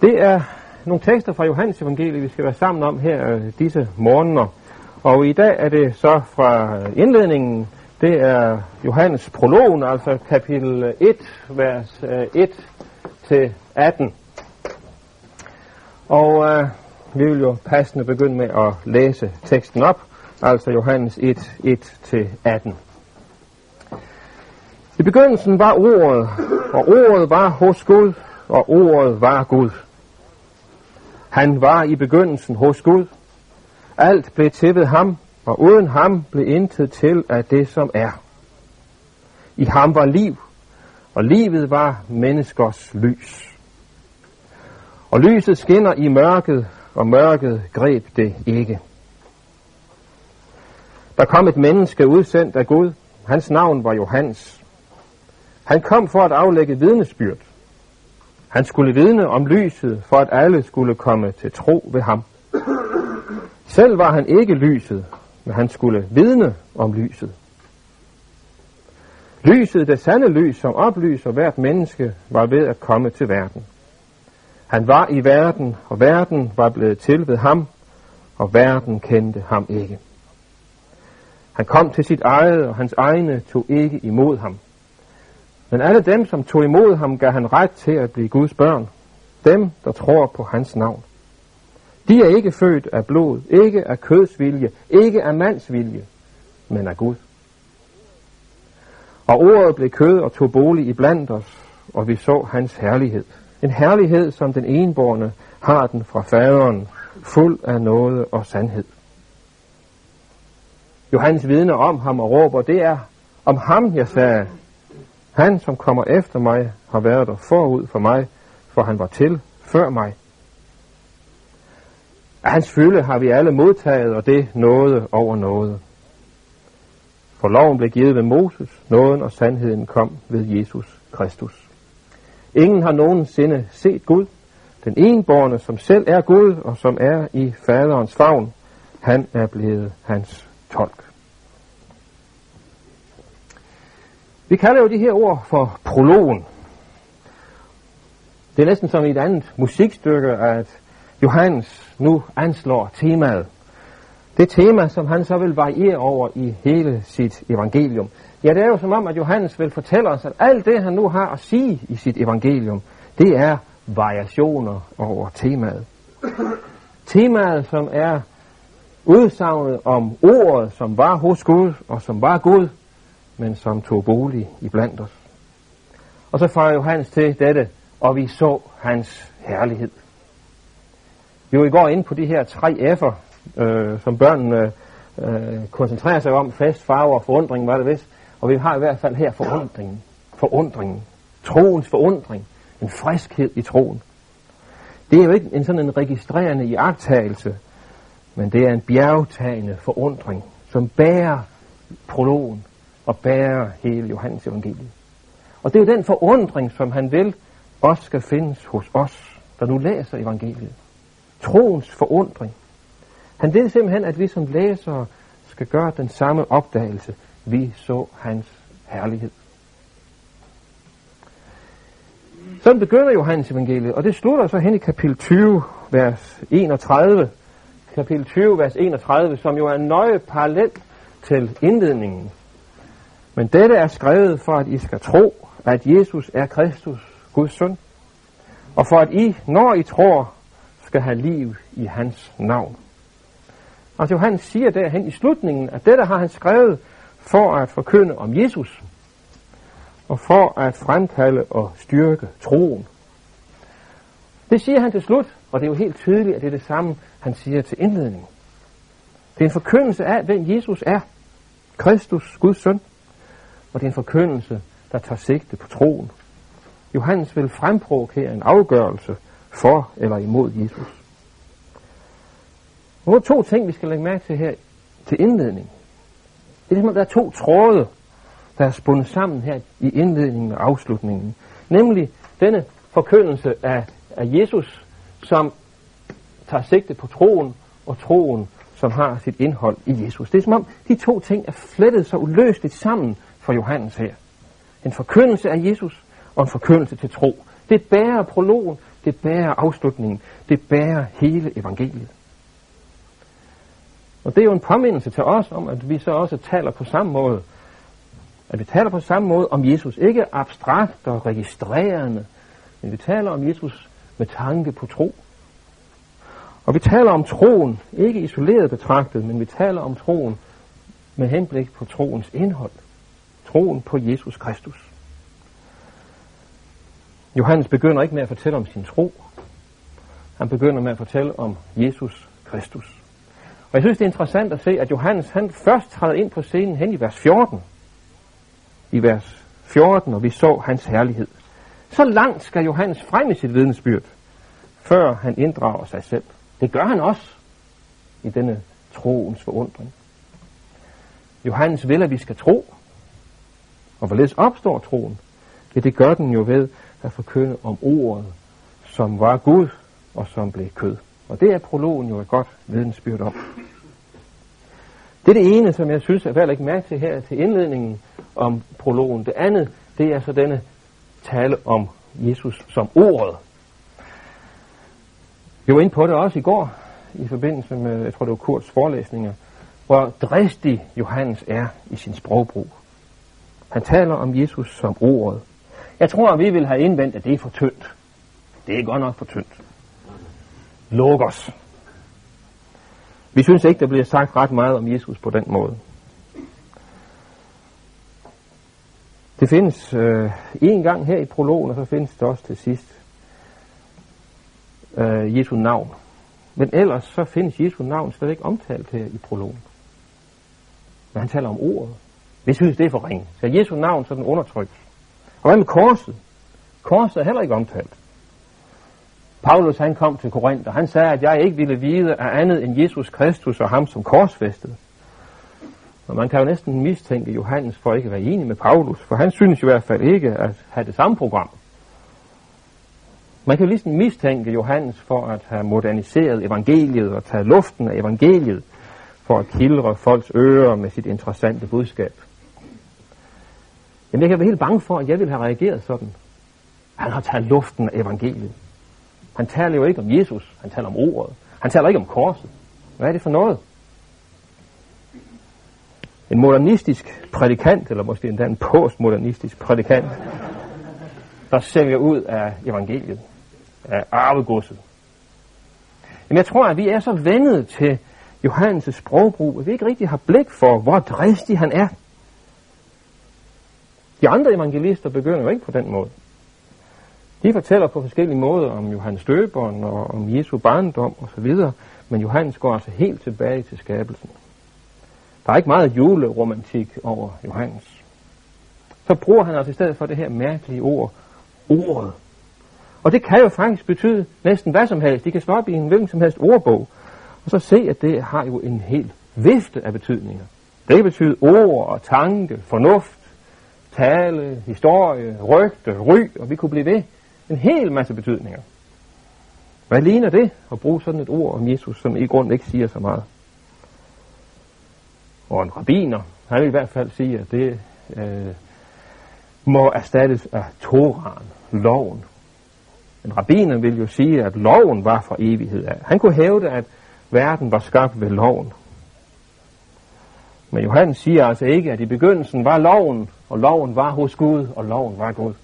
Det er nogle tekster fra Johannes evangeliet, vi skal være sammen om her øh, disse morgener. Og i dag er det så fra øh, indledningen, det er Johannes prologen, altså kapitel øh, 1, vers 1 til 18. Og øh, vi vil jo passende begynde med at læse teksten op, altså Johannes 1, 1 til 18. I begyndelsen var ordet, og ordet var hos Gud, og ordet var Gud. Han var i begyndelsen hos Gud. Alt blev til ved ham, og uden ham blev intet til af det, som er. I ham var liv, og livet var menneskers lys. Og lyset skinner i mørket, og mørket greb det ikke. Der kom et menneske udsendt af Gud. Hans navn var Johannes. Han kom for at aflægge vidnesbyrd. Han skulle vidne om lyset, for at alle skulle komme til tro ved ham. Selv var han ikke lyset, men han skulle vidne om lyset. Lyset, det sande lys, som oplyser hvert menneske, var ved at komme til verden. Han var i verden, og verden var blevet til ved ham, og verden kendte ham ikke. Han kom til sit eget, og hans egne tog ikke imod ham. Men alle dem, som tog imod ham, gav han ret til at blive Guds børn. Dem, der tror på hans navn. De er ikke født af blod, ikke af kødsvilje, ikke af mandsvilje, men af Gud. Og ordet blev kød og tog bolig i blandt os, og vi så hans herlighed. En herlighed, som den enborne har den fra faderen, fuld af noget og sandhed. Johannes vidner om ham og råber, det er om ham, jeg sagde, han, som kommer efter mig, har været der forud for mig, for han var til før mig. Af hans fylde har vi alle modtaget, og det noget over noget. For loven blev givet ved Moses, nåden og sandheden kom ved Jesus Kristus. Ingen har nogensinde set Gud. Den enborne, som selv er Gud, og som er i faderens favn, han er blevet hans tolk. Vi kalder jo de her ord for prologen. Det er næsten som i et andet musikstykke, at Johannes nu anslår temaet. Det tema, som han så vil variere over i hele sit evangelium. Ja, det er jo som om, at Johannes vil fortælle os, at alt det, han nu har at sige i sit evangelium, det er variationer over temaet. Temaet, som er udsagnet om ordet, som var hos Gud, og som var Gud, men som tog bolig i blandt os. Og så føjer Johannes til dette, og vi så hans herlighed. Vi var i går inde på de her tre F'er, øh, som børnene øh, koncentrerer sig om. Fast, farve og forundring var det vist. Og vi har i hvert fald her forundringen. Forundringen. Troens forundring. En friskhed i troen. Det er jo ikke en sådan en registrerende iagtagelse, men det er en bjergtagende forundring, som bærer prologen og bærer hele Johannes evangeliet. Og det er jo den forundring, som han vil også skal findes hos os, der nu læser evangeliet. Troens forundring. Han vil simpelthen, at vi som læsere skal gøre den samme opdagelse. Vi så hans herlighed. Sådan begynder Johannes evangeliet, og det slutter så hen i kapitel 20, vers 31. Kapitel 20, vers 31, som jo er nøje parallelt til indledningen. Men dette er skrevet for, at I skal tro, at Jesus er Kristus, Guds søn, og for at I, når I tror, skal have liv i hans navn. Altså Johannes siger derhen i slutningen, at dette har han skrevet for at forkynde om Jesus, og for at fremkalde og styrke troen. Det siger han til slut, og det er jo helt tydeligt, at det er det samme, han siger til indledningen. Det er en forkyndelse af, hvem Jesus er. Kristus, Guds søn. Og det er en forkyndelse, der tager sigte på troen. Johannes vil fremprovokere en afgørelse for eller imod Jesus. Nu er to ting, vi skal lægge mærke til her til indledning. Det er ligesom, at der er to tråde, der er spundet sammen her i indledningen og afslutningen. Nemlig denne forkyndelse af, af Jesus, som tager sigte på troen, og troen, som har sit indhold i Jesus. Det er som om, de to ting er flettet så uløseligt sammen for Johannes her. En forkyndelse af Jesus og en forkyndelse til tro. Det bærer prologen det bærer afslutningen, det bærer hele evangeliet. Og det er jo en påmindelse til os om, at vi så også taler på samme måde. At vi taler på samme måde om Jesus. Ikke abstrakt og registrerende, men vi taler om Jesus med tanke på tro. Og vi taler om troen, ikke isoleret betragtet, men vi taler om troen med henblik på troens indhold. Troen på Jesus Kristus. Johannes begynder ikke med at fortælle om sin tro. Han begynder med at fortælle om Jesus Kristus. Og jeg synes, det er interessant at se, at Johannes han først træder ind på scenen hen i vers 14. I vers 14, og vi så hans herlighed. Så langt skal Johannes frem i sit vidnesbyrd, før han inddrager sig selv. Det gør han også i denne troens forundring. Johannes vil, at vi skal tro. Og hvorledes opstår troen? Ja, det gør den jo ved at forkynde om ordet, som var Gud og som blev kød. Og det er prologen jo et godt vidensbyrd om. Det er det ene, som jeg synes er værd at lægge mærke til her til indledningen om prologen. Det andet, det er så denne tale om Jesus som ordet. Vi var inde på det også i går, i forbindelse med, jeg tror det var Kurts forelæsninger, hvor dristig Johannes er i sin sprogbrug. Han taler om Jesus som ordet. Jeg tror, at vi vil have indvendt, at det er for tyndt. Det er godt nok for tyndt. Logos. Vi synes ikke, der bliver sagt ret meget om Jesus på den måde. Det findes øh, en gang her i prologen, og så findes det også til sidst øh, Jesu navn. Men ellers så findes Jesu navn slet ikke omtalt her i prologen. Men han taler om ordet. Vi synes, det er for ringe. Skal Jesu navn sådan undertrykt. Og hvad med korset? Korset er heller ikke omtalt. Paulus han kom til Korinth, og han sagde, at jeg ikke ville vide af andet end Jesus Kristus og ham som korsfæstet. Og man kan jo næsten mistænke Johannes for ikke at være enig med Paulus, for han synes i hvert fald ikke at have det samme program. Man kan jo ligesom mistænke Johannes for at have moderniseret evangeliet og taget luften af evangeliet for at kildre folks ører med sit interessante budskab. Jamen jeg kan være helt bange for, at jeg ville have reageret sådan. Han har taget luften af evangeliet. Han taler jo ikke om Jesus, han taler om ordet. Han taler ikke om korset. Hvad er det for noget? En modernistisk prædikant, eller måske endda en postmodernistisk prædikant, der sælger ud af evangeliet, af arvegodset. Men jeg tror, at vi er så vendet til Johannes' sprogbrug, at vi ikke rigtig har blik for, hvor dristig han er. De andre evangelister begynder jo ikke på den måde. De fortæller på forskellige måder om Johannes Døberen og om Jesu barndom osv., men Johannes går altså helt tilbage til skabelsen. Der er ikke meget juleromantik over Johannes. Så bruger han altså i stedet for det her mærkelige ord, ordet. Og det kan jo faktisk betyde næsten hvad som helst. De kan slå op i en hvilken som helst ordbog, og så se, at det har jo en helt vifte af betydninger. Det kan betyde ord og tanke, fornuft, tale, historie, rygte, ry, og vi kunne blive ved. En hel masse betydninger. Hvad ligner det at bruge sådan et ord om Jesus, som i grunden ikke siger så meget? Og en rabiner, han vil i hvert fald sige, at det øh, må erstattes af Toran, loven. En rabiner vil jo sige, at loven var fra evighed af. Han kunne hævde, at verden var skabt ved loven. Men Johannes siger altså ikke, at i begyndelsen var loven, og loven var hos Gud, og loven var Gud.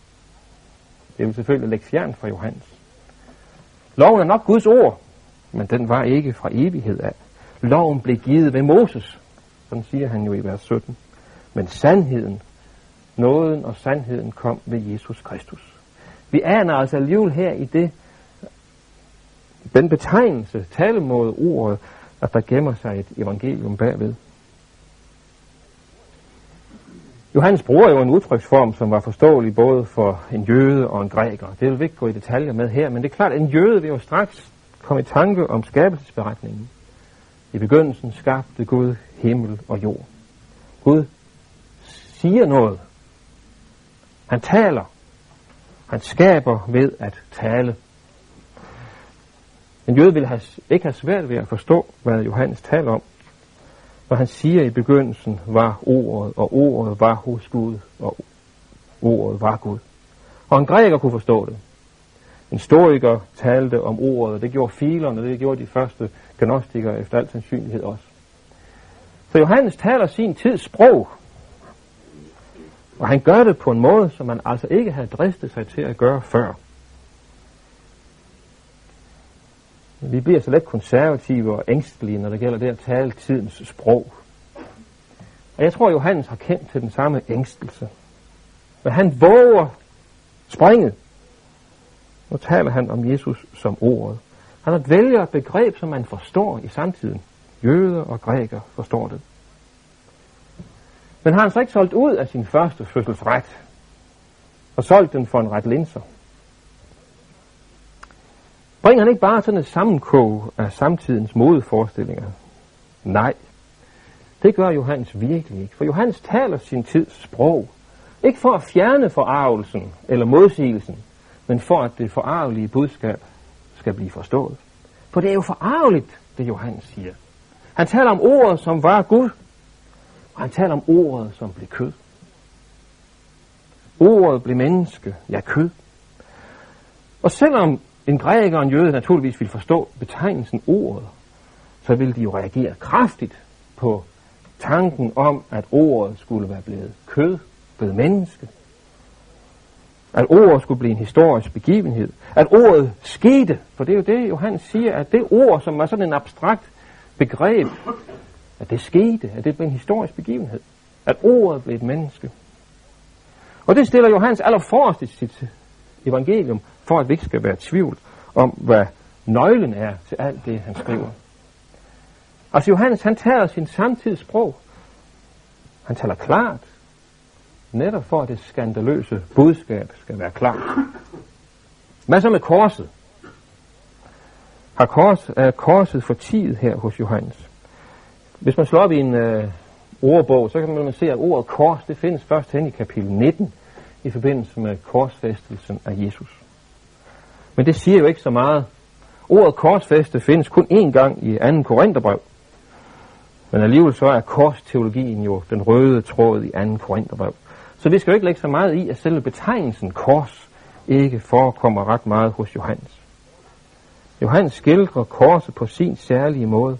Det vil selvfølgelig lægge fjern fra Johannes. Loven er nok Guds ord, men den var ikke fra evighed af. Loven blev givet ved Moses, sådan siger han jo i vers 17. Men sandheden, nåden og sandheden kom ved Jesus Kristus. Vi aner altså alligevel her i det, den betegnelse, talemåde, ordet, at der gemmer sig et evangelium bagved. Johannes bruger jo en udtryksform, som var forståelig både for en jøde og en græker. Det vil vi ikke gå i detaljer med her, men det er klart, at en jøde vil jo straks komme i tanke om skabelsesberetningen. I begyndelsen skabte Gud himmel og jord. Gud siger noget. Han taler. Han skaber ved at tale. En jøde vil have, ikke have svært ved at forstå, hvad Johannes taler om. Når han siger i begyndelsen var ordet, og ordet var hos Gud, og ordet var Gud. Og en græker kunne forstå det. En historiker talte om ordet, og det gjorde filerne, og det gjorde de første gnostikere efter al sandsynlighed også. Så Johannes taler sin tids sprog, og han gør det på en måde, som man altså ikke havde dristet sig til at gøre før. Vi bliver så let konservative og ængstelige, når det gælder det at tale tidens sprog. Og jeg tror, Johannes har kendt til den samme ængstelse. Men han våger springet. Nu taler han om Jesus som ordet. Han vælger et begreb, som man forstår i samtiden. Jøder og græker forstår det. Men har han så ikke solgt ud af sin første fødselsret? Og solgt den for en ret linser? Bringer han ikke bare sådan et sammenkog af samtidens modeforestillinger? Nej, det gør Johannes virkelig ikke. For Johannes taler sin tids sprog. Ikke for at fjerne forarvelsen eller modsigelsen, men for at det forarvelige budskab skal blive forstået. For det er jo forarveligt, det Johannes siger. Han taler om ordet, som var Gud, og han taler om ordet, som blev kød. Ordet blev menneske, ja kød. Og selvom en græker og en jøde naturligvis vil forstå betegnelsen ordet, så ville de jo reagere kraftigt på tanken om, at ordet skulle være blevet kød, blevet menneske. At ordet skulle blive en historisk begivenhed. At ordet skete, for det er jo det, Johannes siger, at det ord, som var sådan en abstrakt begreb, at det skete, at det blev en historisk begivenhed. At ordet blev et menneske. Og det stiller Johannes allerforrest i sit evangelium, for at vi ikke skal være i tvivl om, hvad nøglen er til alt det, han skriver. Altså Johannes, han taler sin samtids sprog. Han taler klart, netop for at det skandaløse budskab skal være klart. Hvad så med korset? Har kors, er korset for tid her hos Johannes? Hvis man slår op i en øh, ordbog, så kan man se, at ordet kors, det findes først hen i kapitel 19, i forbindelse med korsfæstelsen af Jesus. Men det siger jo ikke så meget. Ordet korsfæste findes kun én gang i 2. Korintherbrev. Men alligevel så er korsteologien jo den røde tråd i 2. Korintherbrev. Så vi skal jo ikke lægge så meget i, at selve betegnelsen kors ikke forekommer ret meget hos Johannes. Johannes skildrer korset på sin særlige måde.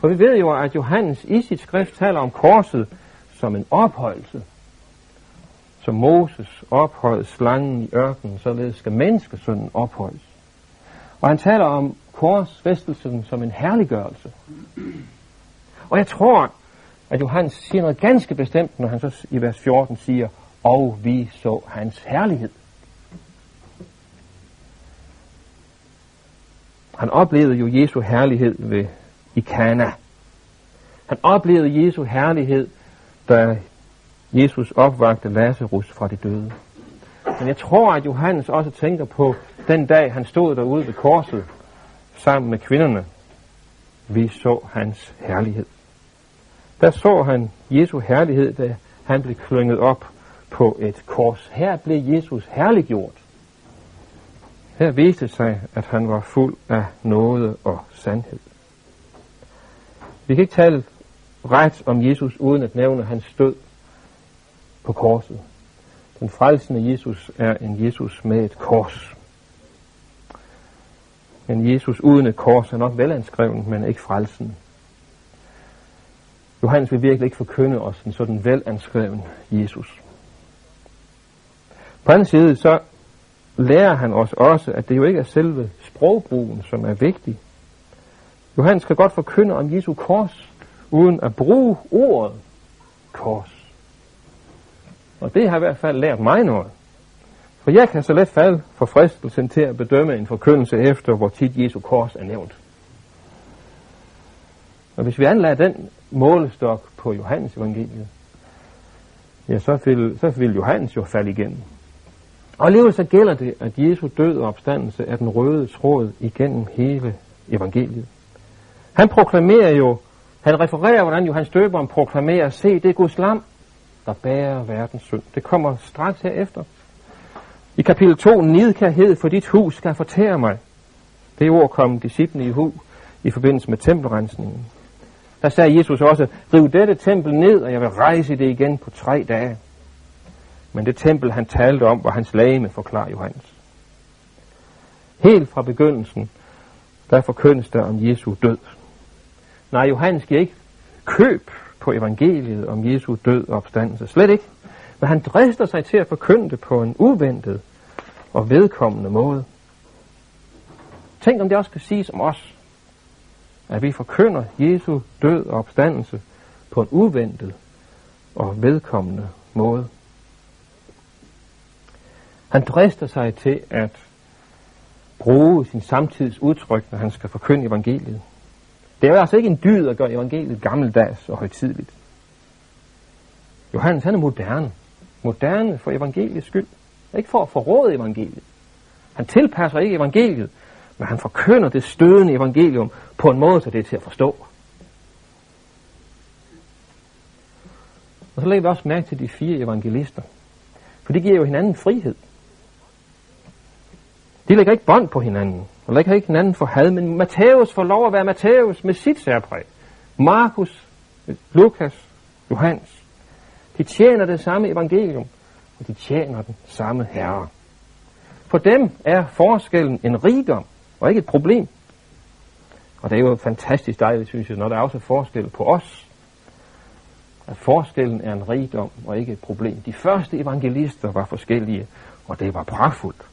For vi ved jo, at Johannes i sit skrift taler om korset som en ophøjelse. Som Moses ophøjede slangen i ørkenen, således skal menneskesønnen ophøjes. Og han taler om korsfæstelsen som en herliggørelse. Og jeg tror, at Johannes siger noget ganske bestemt, når han så i vers 14 siger, og vi så hans herlighed. Han oplevede jo Jesu herlighed ved, i Kana. Han oplevede Jesu herlighed, da Jesus opvagte Lazarus fra de døde. Men jeg tror, at Johannes også tænker på den dag, han stod derude ved korset sammen med kvinderne. Vi så hans herlighed. Der så han Jesu herlighed, da han blev klynget op på et kors. Her blev Jesus herliggjort. Her viste sig, at han var fuld af nåde og sandhed. Vi kan ikke tale ret om Jesus uden at nævne hans død på korset. Den frelsende Jesus er en Jesus med et kors. Men Jesus uden et kors er nok velanskreven, men ikke frelsen. Johannes vil virkelig ikke forkynde os en sådan velanskreven Jesus. På anden side så lærer han os også, at det jo ikke er selve sprogbrugen, som er vigtig. Johannes kan godt forkynde om Jesu kors, uden at bruge ordet kors. Og det har i hvert fald lært mig noget. For jeg kan så let falde for fristelsen til at bedømme en forkyndelse efter, hvor tit Jesu kors er nævnt. Og hvis vi anlader den målestok på Johannes evangeliet, ja, så vil, så vil Johannes jo falde igen. Og alligevel så gælder det, at Jesu død og opstandelse er den røde tråd igennem hele evangeliet. Han proklamerer jo, han refererer, hvordan Johannes døberen proklamerer, se, det er Guds lam, der bærer verdens synd. Det kommer straks herefter. I kapitel 2, nidkærhed for dit hus skal fortære mig. Det ord kom disciplene i hu i forbindelse med tempelrensningen. Der sagde Jesus også, riv dette tempel ned, og jeg vil rejse det igen på tre dage. Men det tempel, han talte om, var hans lame, forklarer Johannes. Helt fra begyndelsen, der forkyndes der om Jesu død. Nej, Johannes giver ikke køb på evangeliet om Jesu død og opstandelse. Slet ikke. Men han drister sig til at forkynde det på en uventet og vedkommende måde. Tænk om det også kan siges om os, at vi forkynder Jesu død og opstandelse på en uventet og vedkommende måde. Han drister sig til at bruge sin samtids udtryk, når han skal forkynde evangeliet. Det er altså ikke en dyd at gøre evangeliet gammeldags og højtidligt. Johannes han er moderne. Moderne for evangeliets skyld. Ikke for at forråde evangeliet. Han tilpasser ikke evangeliet, men han forkynder det stødende evangelium på en måde, så det er til at forstå. Og så lægger vi også mærke til de fire evangelister. For det giver jo hinanden frihed. De lægger ikke bånd på hinanden, og lægger ikke hinanden for had, men Matthæus får lov at være Matthæus med sit særpræg. Markus, Lukas, Johannes. De tjener det samme evangelium, og de tjener den samme herre. For dem er forskellen en rigdom, og ikke et problem. Og det er jo fantastisk dejligt, synes jeg, når der er også forskel på os. At forskellen er en rigdom og ikke et problem. De første evangelister var forskellige, og det var pragtfuldt.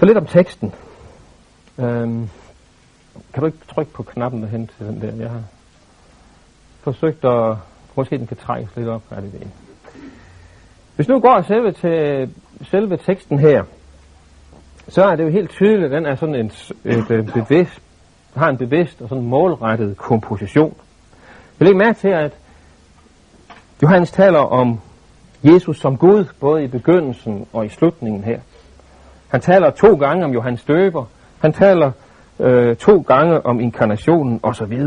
Så lidt om teksten. Øhm, kan du ikke trykke på knappen derhen til den der? Jeg har forsøgt at... Måske den kan trækkes lidt op. Er det det? Hvis nu går selve til selve teksten her, så er det jo helt tydeligt, at den er sådan en, et, et bevidst, har en bevidst og sådan målrettet komposition. Jeg lægger mærke til, at Johannes taler om Jesus som Gud, både i begyndelsen og i slutningen her. Han taler to gange om Johannes Døber. Han taler øh, to gange om inkarnationen osv.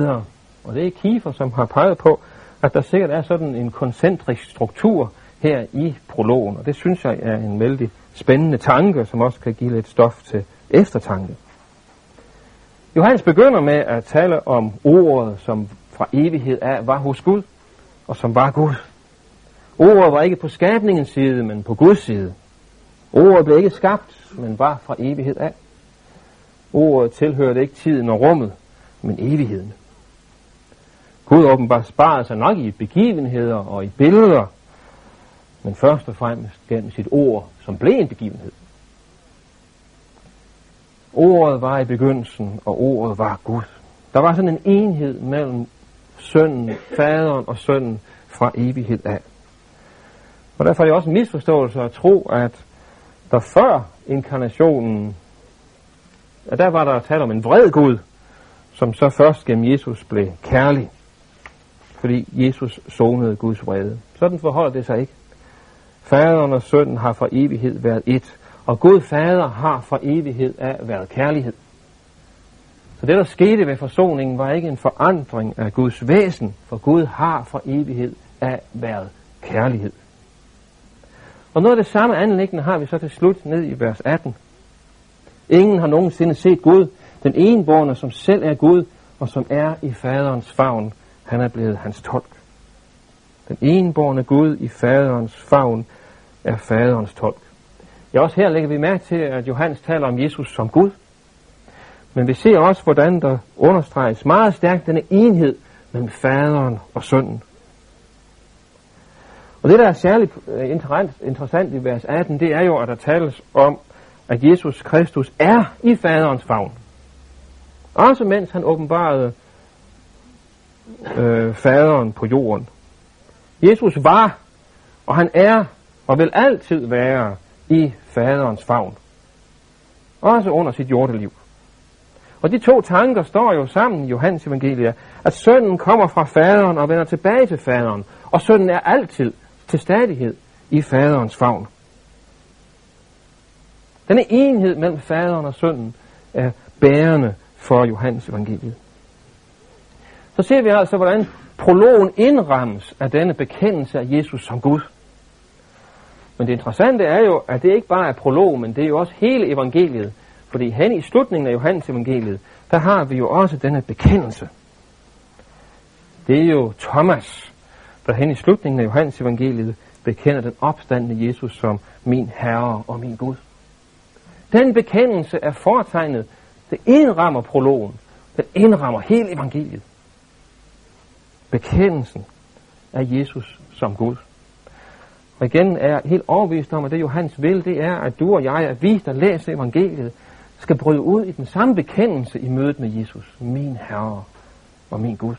Og det er Kiefer, som har peget på, at der sikkert er sådan en koncentrisk struktur her i prologen. Og det synes jeg er en vældig spændende tanke, som også kan give lidt stof til eftertanke. Johannes begynder med at tale om ordet, som fra evighed af var hos Gud, og som var Gud. Ordet var ikke på skabningens side, men på Guds side. Ordet blev ikke skabt, men var fra evighed af. Ordet tilhørte ikke tiden og rummet, men evigheden. Gud åbenbart sparede sig nok i begivenheder og i billeder, men først og fremmest gennem sit ord, som blev en begivenhed. Ordet var i begyndelsen, og ordet var Gud. Der var sådan en enhed mellem sønnen, faderen og sønnen fra evighed af. Og derfor er det også en misforståelse at tro, at så før inkarnationen, og der var der tale om en vred Gud, som så først gennem Jesus blev kærlig, fordi Jesus sonede Guds vrede. Sådan forholder det sig ikke. Faderen og sønnen har for evighed været et, og Gud Fader har for evighed af været kærlighed. Så det, der skete ved forsoningen, var ikke en forandring af Guds væsen, for Gud har for evighed af været kærlighed. Og noget af det samme anlæggende har vi så til slut ned i vers 18. Ingen har nogensinde set Gud, den enborne, som selv er Gud, og som er i faderens favn. Han er blevet hans tolk. Den enborne Gud i faderens favn er faderens tolk. Ja, også her lægger vi mærke til, at Johannes taler om Jesus som Gud. Men vi ser også, hvordan der understreges meget stærkt denne enhed mellem faderen og sønnen. Og det, der er særligt øh, interessant i vers 18, det er jo, at der tales om, at Jesus Kristus er i faderens favn. Også mens han åbenbarede øh, faderen på jorden. Jesus var, og han er, og vil altid være i faderens favn. Også under sit jordeliv. Og de to tanker står jo sammen i Johannes evangelie, at sønnen kommer fra faderen og vender tilbage til faderen, og sønnen er altid til stadighed i faderens favn. Denne enhed mellem faderen og sønnen er bærende for Johannes evangeliet. Så ser vi altså, hvordan prologen indrammes af denne bekendelse af Jesus som Gud. Men det interessante er jo, at det ikke bare er prologen, men det er jo også hele evangeliet. Fordi hen i slutningen af Johannes evangeliet, der har vi jo også denne bekendelse. Det er jo Thomas, der hen i slutningen af Johannes evangeliet bekender den opstandende Jesus som min Herre og min Gud. Den bekendelse er foretegnet, det indrammer prologen, den indrammer hele evangeliet. Bekendelsen af Jesus som Gud. Og igen er jeg helt overbevist om, at det Johannes vil, det er, at du og jeg, at vi, der læser evangeliet, skal bryde ud i den samme bekendelse i mødet med Jesus, min Herre og min Gud.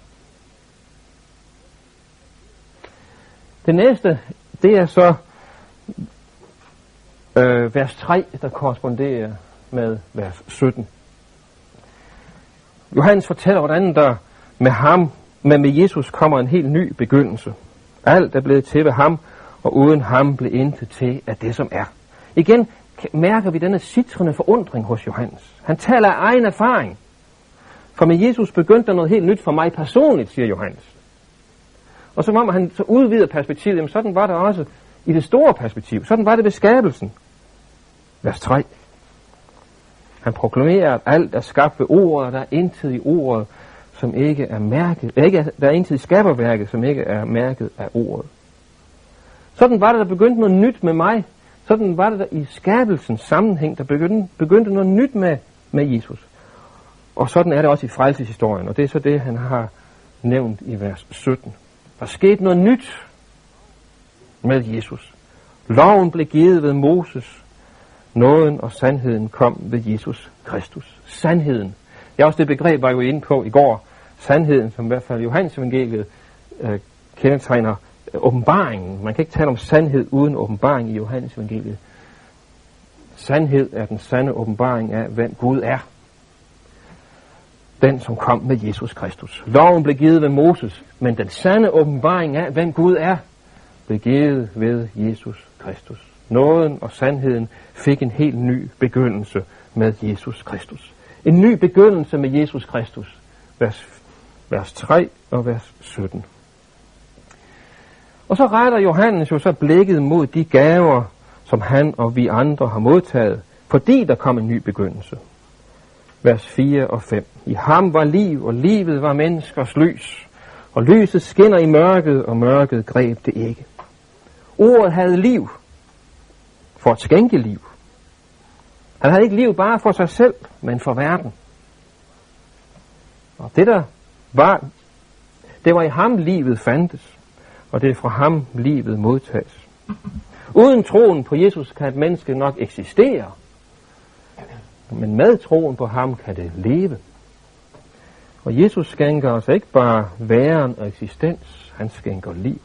Det næste, det er så øh, vers 3, der korresponderer med vers 17. Johannes fortæller, hvordan der med ham, men med Jesus kommer en helt ny begyndelse. Alt er blevet til ved ham, og uden ham blev intet til af det, som er. Igen mærker vi denne citrende forundring hos Johannes. Han taler af egen erfaring. For med Jesus begyndte der noget helt nyt for mig personligt, siger Johannes. Og som om han så udvider perspektivet, jamen sådan var det også i det store perspektiv. Sådan var det ved skabelsen. Vers 3. Han proklamerer, at alt er skabt ved ordet, og der er intet i ordet, som ikke er mærket. Øh, ikke, er, der er intet i skaberværket, som ikke er mærket af ordet. Sådan var det, der begyndte noget nyt med mig. Sådan var det der i skabelsens sammenhæng, der begyndte, begyndte noget nyt med, med Jesus. Og sådan er det også i frelseshistorien, og det er så det, han har nævnt i vers 17. Der skete noget nyt med Jesus. Loven blev givet ved Moses. Nåden og sandheden kom ved Jesus Kristus. Sandheden. Det er også det begreb, jeg var jo inde på i går. Sandheden, som i hvert fald Johannes evangeliet øh, kendetegner øh, åbenbaringen. Man kan ikke tale om sandhed uden åbenbaring i Johannes evangeliet. Sandhed er den sande åbenbaring af, hvem Gud er. Den, som kom med Jesus Kristus. Loven blev givet ved Moses, men den sande åbenbaring af, hvem Gud er, blev givet ved Jesus Kristus. Nåden og sandheden fik en helt ny begyndelse med Jesus Kristus. En ny begyndelse med Jesus Kristus. Vers, vers 3 og vers 17. Og så retter Johannes jo så blikket mod de gaver, som han og vi andre har modtaget, fordi der kom en ny begyndelse. Vers 4 og 5. I ham var liv, og livet var menneskers lys. Og lyset skinner i mørket, og mørket greb det ikke. Ordet havde liv, for at skænke liv. Han havde ikke liv bare for sig selv, men for verden. Og det der var, det var i ham livet fandtes og det er fra ham livet modtages. Uden troen på Jesus kan et menneske nok eksistere, men med troen på ham kan det leve. Og Jesus skænker os ikke bare væren og eksistens, han skænker liv.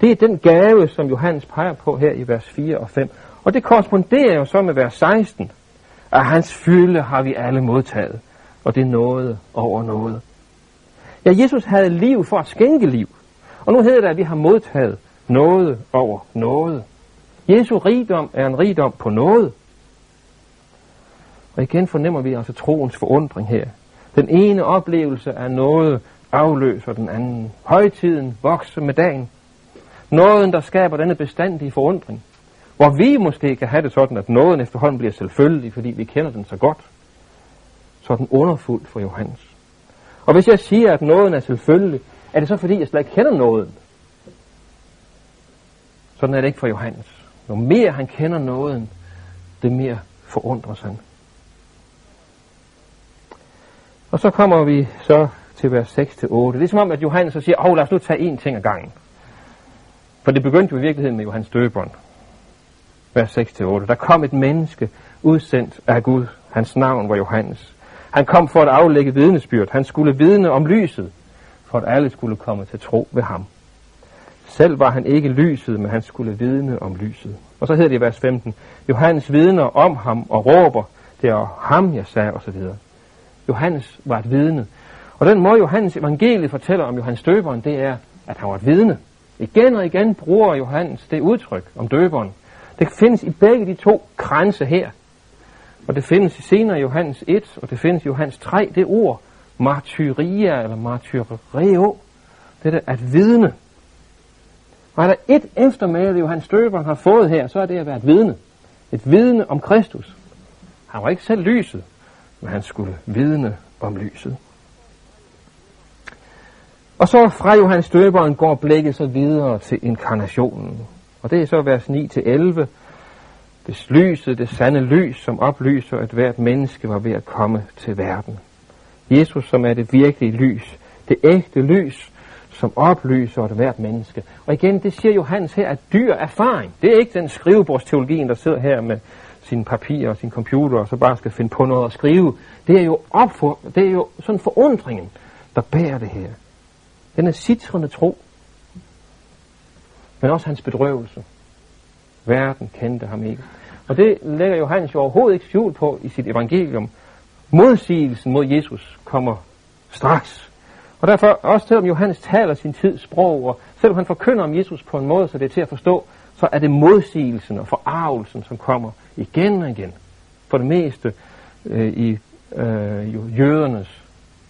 Det er den gave, som Johannes peger på her i vers 4 og 5. Og det korresponderer jo så med vers 16, at hans fylde har vi alle modtaget, og det er noget over noget. Ja, Jesus havde liv for at skænke liv. Og nu hedder det, at vi har modtaget noget over noget. Jesu rigdom er en rigdom på noget. Og igen fornemmer vi altså troens forundring her. Den ene oplevelse af noget afløser den anden. Højtiden vokser med dagen. Nåden, der skaber denne bestandige forundring. Hvor vi måske kan have det sådan, at nåden efterhånden bliver selvfølgelig, fordi vi kender den så godt. Så er den underfuldt for Johannes. Og hvis jeg siger, at nåden er selvfølgelig, er det så fordi, jeg slet ikke kender nåden? Sådan er det ikke for Johannes. Jo mere han kender nåden, det mere forundres han. Og så kommer vi så til vers 6-8. Det er som om, at Johannes så siger, åh, lad os nu tage én ting ad gangen. For det begyndte jo i virkeligheden med Johannes døberen. Vers 6-8. Der kom et menneske udsendt af Gud. Hans navn var Johannes. Han kom for at aflægge vidnesbyrd. Han skulle vidne om lyset, for at alle skulle komme til tro ved ham. Selv var han ikke lyset, men han skulle vidne om lyset. Og så hedder det i vers 15, Johannes vidner om ham og råber, det er ham, jeg sagde, osv. Johannes var et vidne. Og den måde Johannes evangeliet fortæller om Johannes døberen, det er, at han var et vidne. Igen og igen bruger Johannes det udtryk om døberen. Det findes i begge de to kranse her. Og det findes senere i Johannes 1, og det findes i Johannes 3, det ord, martyria eller martyreo. Det er at vidne. Og er der et eftermæle, Johannes Døberen har fået her, så er det at være et vidne. Et vidne om Kristus. Han var ikke selv lyset, men han skulle vidne om lyset. Og så fra Johannes Døberen går blikket så videre til inkarnationen. Og det er så vers 9-11. Det lyset, det sande lys, som oplyser, at hvert menneske var ved at komme til verden. Jesus, som er det virkelige lys, det ægte lys, som oplyser et hvert menneske. Og igen, det siger Johannes her, at dyr erfaring. Det er ikke den skrivebordsteologien, der sidder her med sine papirer og sin computer, og så bare skal finde på noget at skrive. Det er jo, opfor, det er jo sådan forundringen, der bærer det her. Den er citrende tro, men også hans bedrøvelse. Verden kendte ham ikke. Og det lægger Johannes jo overhovedet ikke skjult på i sit evangelium. Modsigelsen mod Jesus kommer straks. Og derfor, også selvom Johannes taler sin tids sprog, og selvom han forkynder om Jesus på en måde, så det er til at forstå, så er det modsigelsen og forarvelsen, som kommer igen og igen. For det meste øh, i øh, jødernes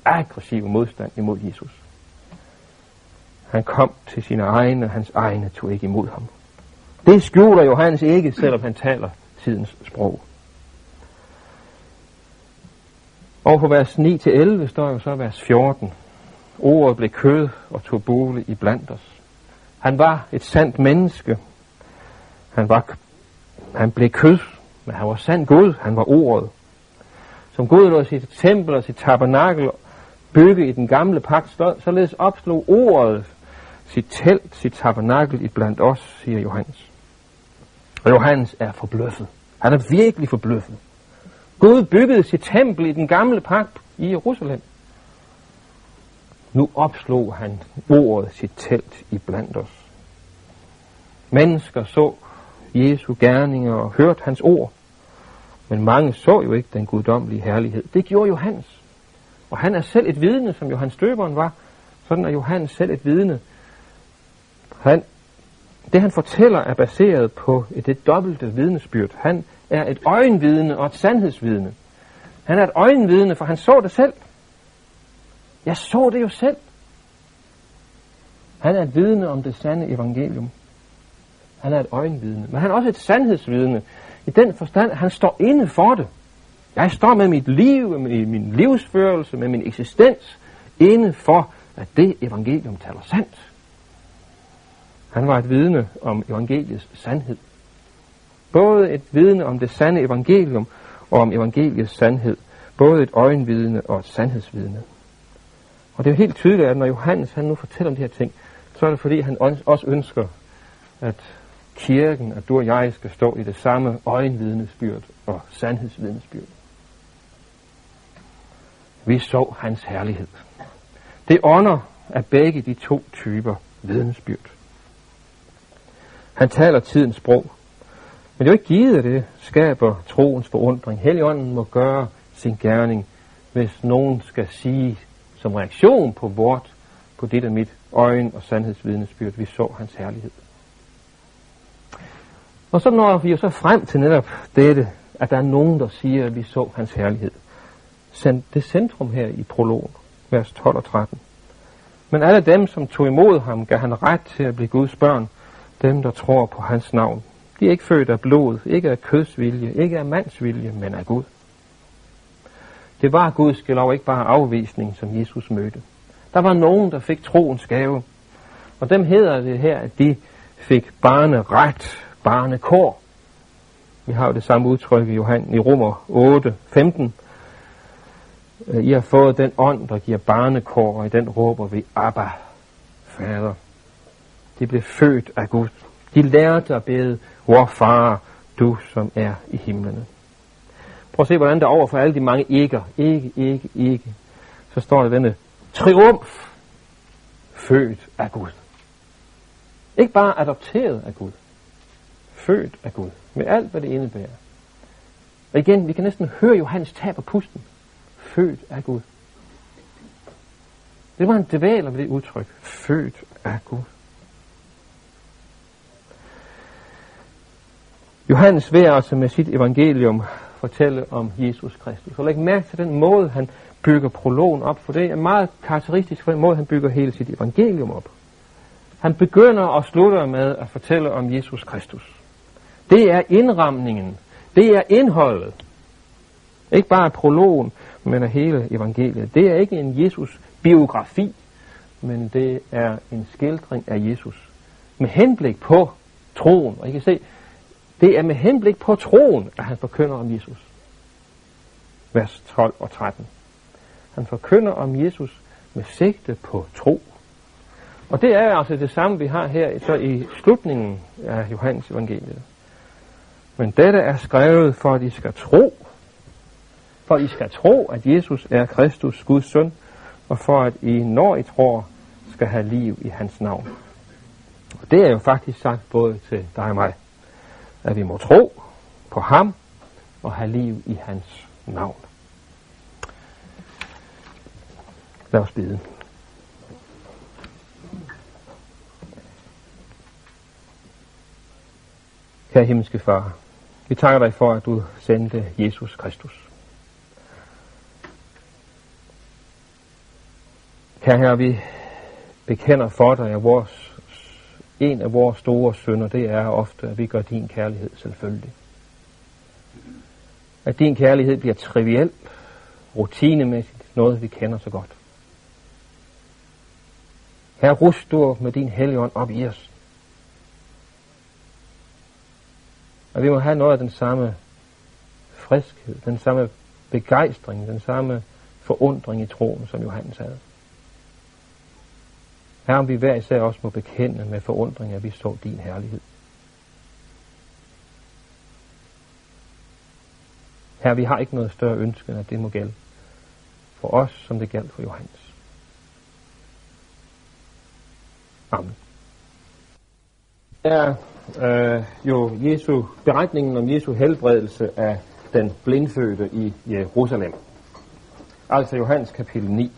aggressive modstand imod Jesus. Han kom til sine egne, og hans egne tog ikke imod ham. Det skjuler Johannes ikke, selvom han taler tidens sprog. Og på vers 9-11 står jo så vers 14. Ordet blev kød og tog bolig i blandt os. Han var et sandt menneske. Han, var, han blev kød, men han var sand Gud. Han var ordet. Som Gud lod sit tempel og sit tabernakel bygge i den gamle pagt, således opslog ordet sit telt, sit tabernakel i blandt os, siger Johannes. Og Johannes er forbløffet. Han er virkelig forbløffet. Gud byggede sit tempel i den gamle pagt i Jerusalem. Nu opslog han ordet sit telt i blandt os. Mennesker så Jesu gerninger og hørt hans ord. Men mange så jo ikke den guddommelige herlighed. Det gjorde Johannes. Og han er selv et vidne, som Johannes Døberen var. Sådan er Johannes selv et vidne. Han, det han fortæller er baseret på et, et dobbelte vidnesbyrd. Han er et øjenvidne og et sandhedsvidne. Han er et øjenvidne, for han så det selv. Jeg så det jo selv. Han er et vidne om det sande evangelium. Han er et øjenvidne. Men han er også et sandhedsvidne. I den forstand, han står inde for det. Jeg står med mit liv, med min livsførelse, med min eksistens, inde for, at det evangelium taler sandt. Han var et vidne om evangeliets sandhed. Både et vidne om det sande evangelium og om evangeliets sandhed. Både et øjenvidne og et sandhedsvidne. Og det er jo helt tydeligt, at når Johannes han nu fortæller om de her ting, så er det fordi, han også ønsker, at kirken, at du og jeg skal stå i det samme øjenvidnesbyrd og sandhedsvidnesbyrd. Vi så hans herlighed. Det ånder af begge de to typer vidnesbyrd. Han taler tidens sprog. Men det er jo ikke givet, at det skaber troens forundring. Helligånden må gøre sin gerning, hvis nogen skal sige som reaktion på vort, på dit og mit øjen og sandhedsvidnesbyrd, vi så hans herlighed. Og så når vi jo så frem til netop dette, at der er nogen, der siger, at vi så hans herlighed. Det centrum her i prologen, vers 12 og 13. Men alle dem, som tog imod ham, gav han ret til at blive Guds børn, dem, der tror på hans navn. De er ikke født af blod, ikke af kødsvilje, ikke af mandsvilje, men af Gud. Det var Guds lov ikke bare afvisning, som Jesus mødte. Der var nogen, der fik troens gave. Og dem hedder det her, at de fik barneret, barnekår. Vi har jo det samme udtryk i Johan i Romer 8, 15. Øh, I har fået den ånd, der giver barnekår, og i den råber vi, Abba, Fader. De blev født af Gud. De lærte at bede, vor far, du som er i himlene. Prøv at se, hvordan der over for alle de mange ikke, ikke, ikke, ikke, så står der denne triumf, født af Gud. Ikke bare adopteret af Gud, født af Gud, med alt, hvad det indebærer. Og igen, vi kan næsten høre Johannes tab på pusten. Født af Gud. Det var en dvæler ved det udtryk. Født af Gud. Johannes vil altså med sit evangelium fortælle om Jesus Kristus. Og læg mærke til den måde, han bygger prologen op, for det er meget karakteristisk for den måde, han bygger hele sit evangelium op. Han begynder og slutter med at fortælle om Jesus Kristus. Det er indramningen. Det er indholdet. Ikke bare prologen, men af hele evangeliet. Det er ikke en Jesus-biografi. men det er en skildring af Jesus. Med henblik på troen. Og I kan se, det er med henblik på troen, at han forkynder om Jesus. Vers 12 og 13. Han forkynder om Jesus med sigte på tro. Og det er altså det samme, vi har her så i slutningen af Johannes evangeliet. Men dette er skrevet for, at I skal tro. For I skal tro, at Jesus er Kristus, Guds søn, og for at I, når I tror, skal have liv i hans navn. Og det er jo faktisk sagt både til dig og mig, at vi må tro på ham og have liv i hans navn. Lad os bede. Kære himmelske far, vi takker dig for, at du sendte Jesus Kristus. Kære Herre, vi bekender for dig, at vores, en af vores store synder, det er ofte, at vi gør din kærlighed selvfølgelig. At din kærlighed bliver triviel, rutinemæssigt, noget vi kender så godt. Herre, rust du med din helligånd op i os. Og vi må have noget af den samme friskhed, den samme begejstring, den samme forundring i troen, som Johannes havde. Her om vi hver især også må bekende med forundring, at vi så din herlighed. Her vi har ikke noget større ønske, end at det må gælde for os, som det galt for Johannes. Amen. Er øh, jo Jesu, beretningen om Jesu helbredelse af den blindfødte i Jerusalem. Altså Johannes kapitel 9.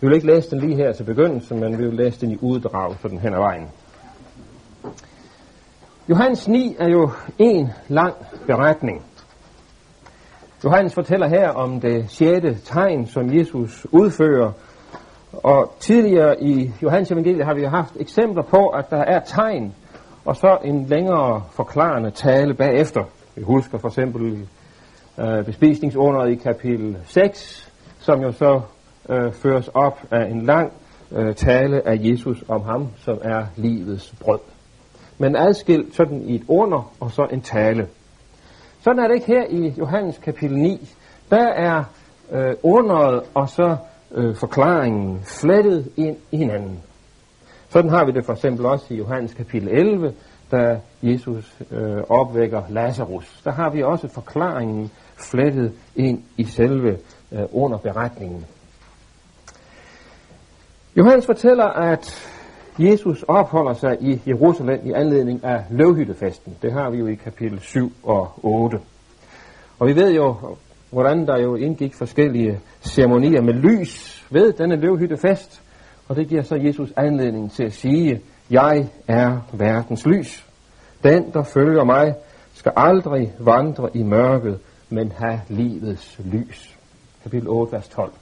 Vi vil ikke læse den lige her til begyndelse, men vi vil læse den i uddrag for den hen ad vejen. Johannes 9 er jo en lang beretning. Johannes fortæller her om det sjette tegn, som Jesus udfører. Og tidligere i Johannes evangeliet har vi haft eksempler på, at der er tegn, og så en længere forklarende tale bagefter. Vi husker for eksempel øh, bespisningsunderet i kapitel 6, som jo så øh, føres op af en lang øh, tale af Jesus om ham, som er livets brød. Men adskilt sådan i et under og så en tale. Sådan er det ikke her i Johannes kapitel 9. Der er øh, underet og så øh, forklaringen flettet ind i hinanden. Sådan har vi det for eksempel også i Johannes kapitel 11, da Jesus øh, opvækker Lazarus. Der har vi også forklaringen flettet ind i selve øh, underberetningen. Johannes fortæller, at Jesus opholder sig i Jerusalem i anledning af løvhyttefesten. Det har vi jo i kapitel 7 og 8. Og vi ved jo, hvordan der jo indgik forskellige ceremonier med lys ved denne løvhyttefest. Og det giver så Jesus anledning til at sige, jeg er verdens lys. Den, der følger mig, skal aldrig vandre i mørket, men have livets lys. Kapitel 8, vers 12.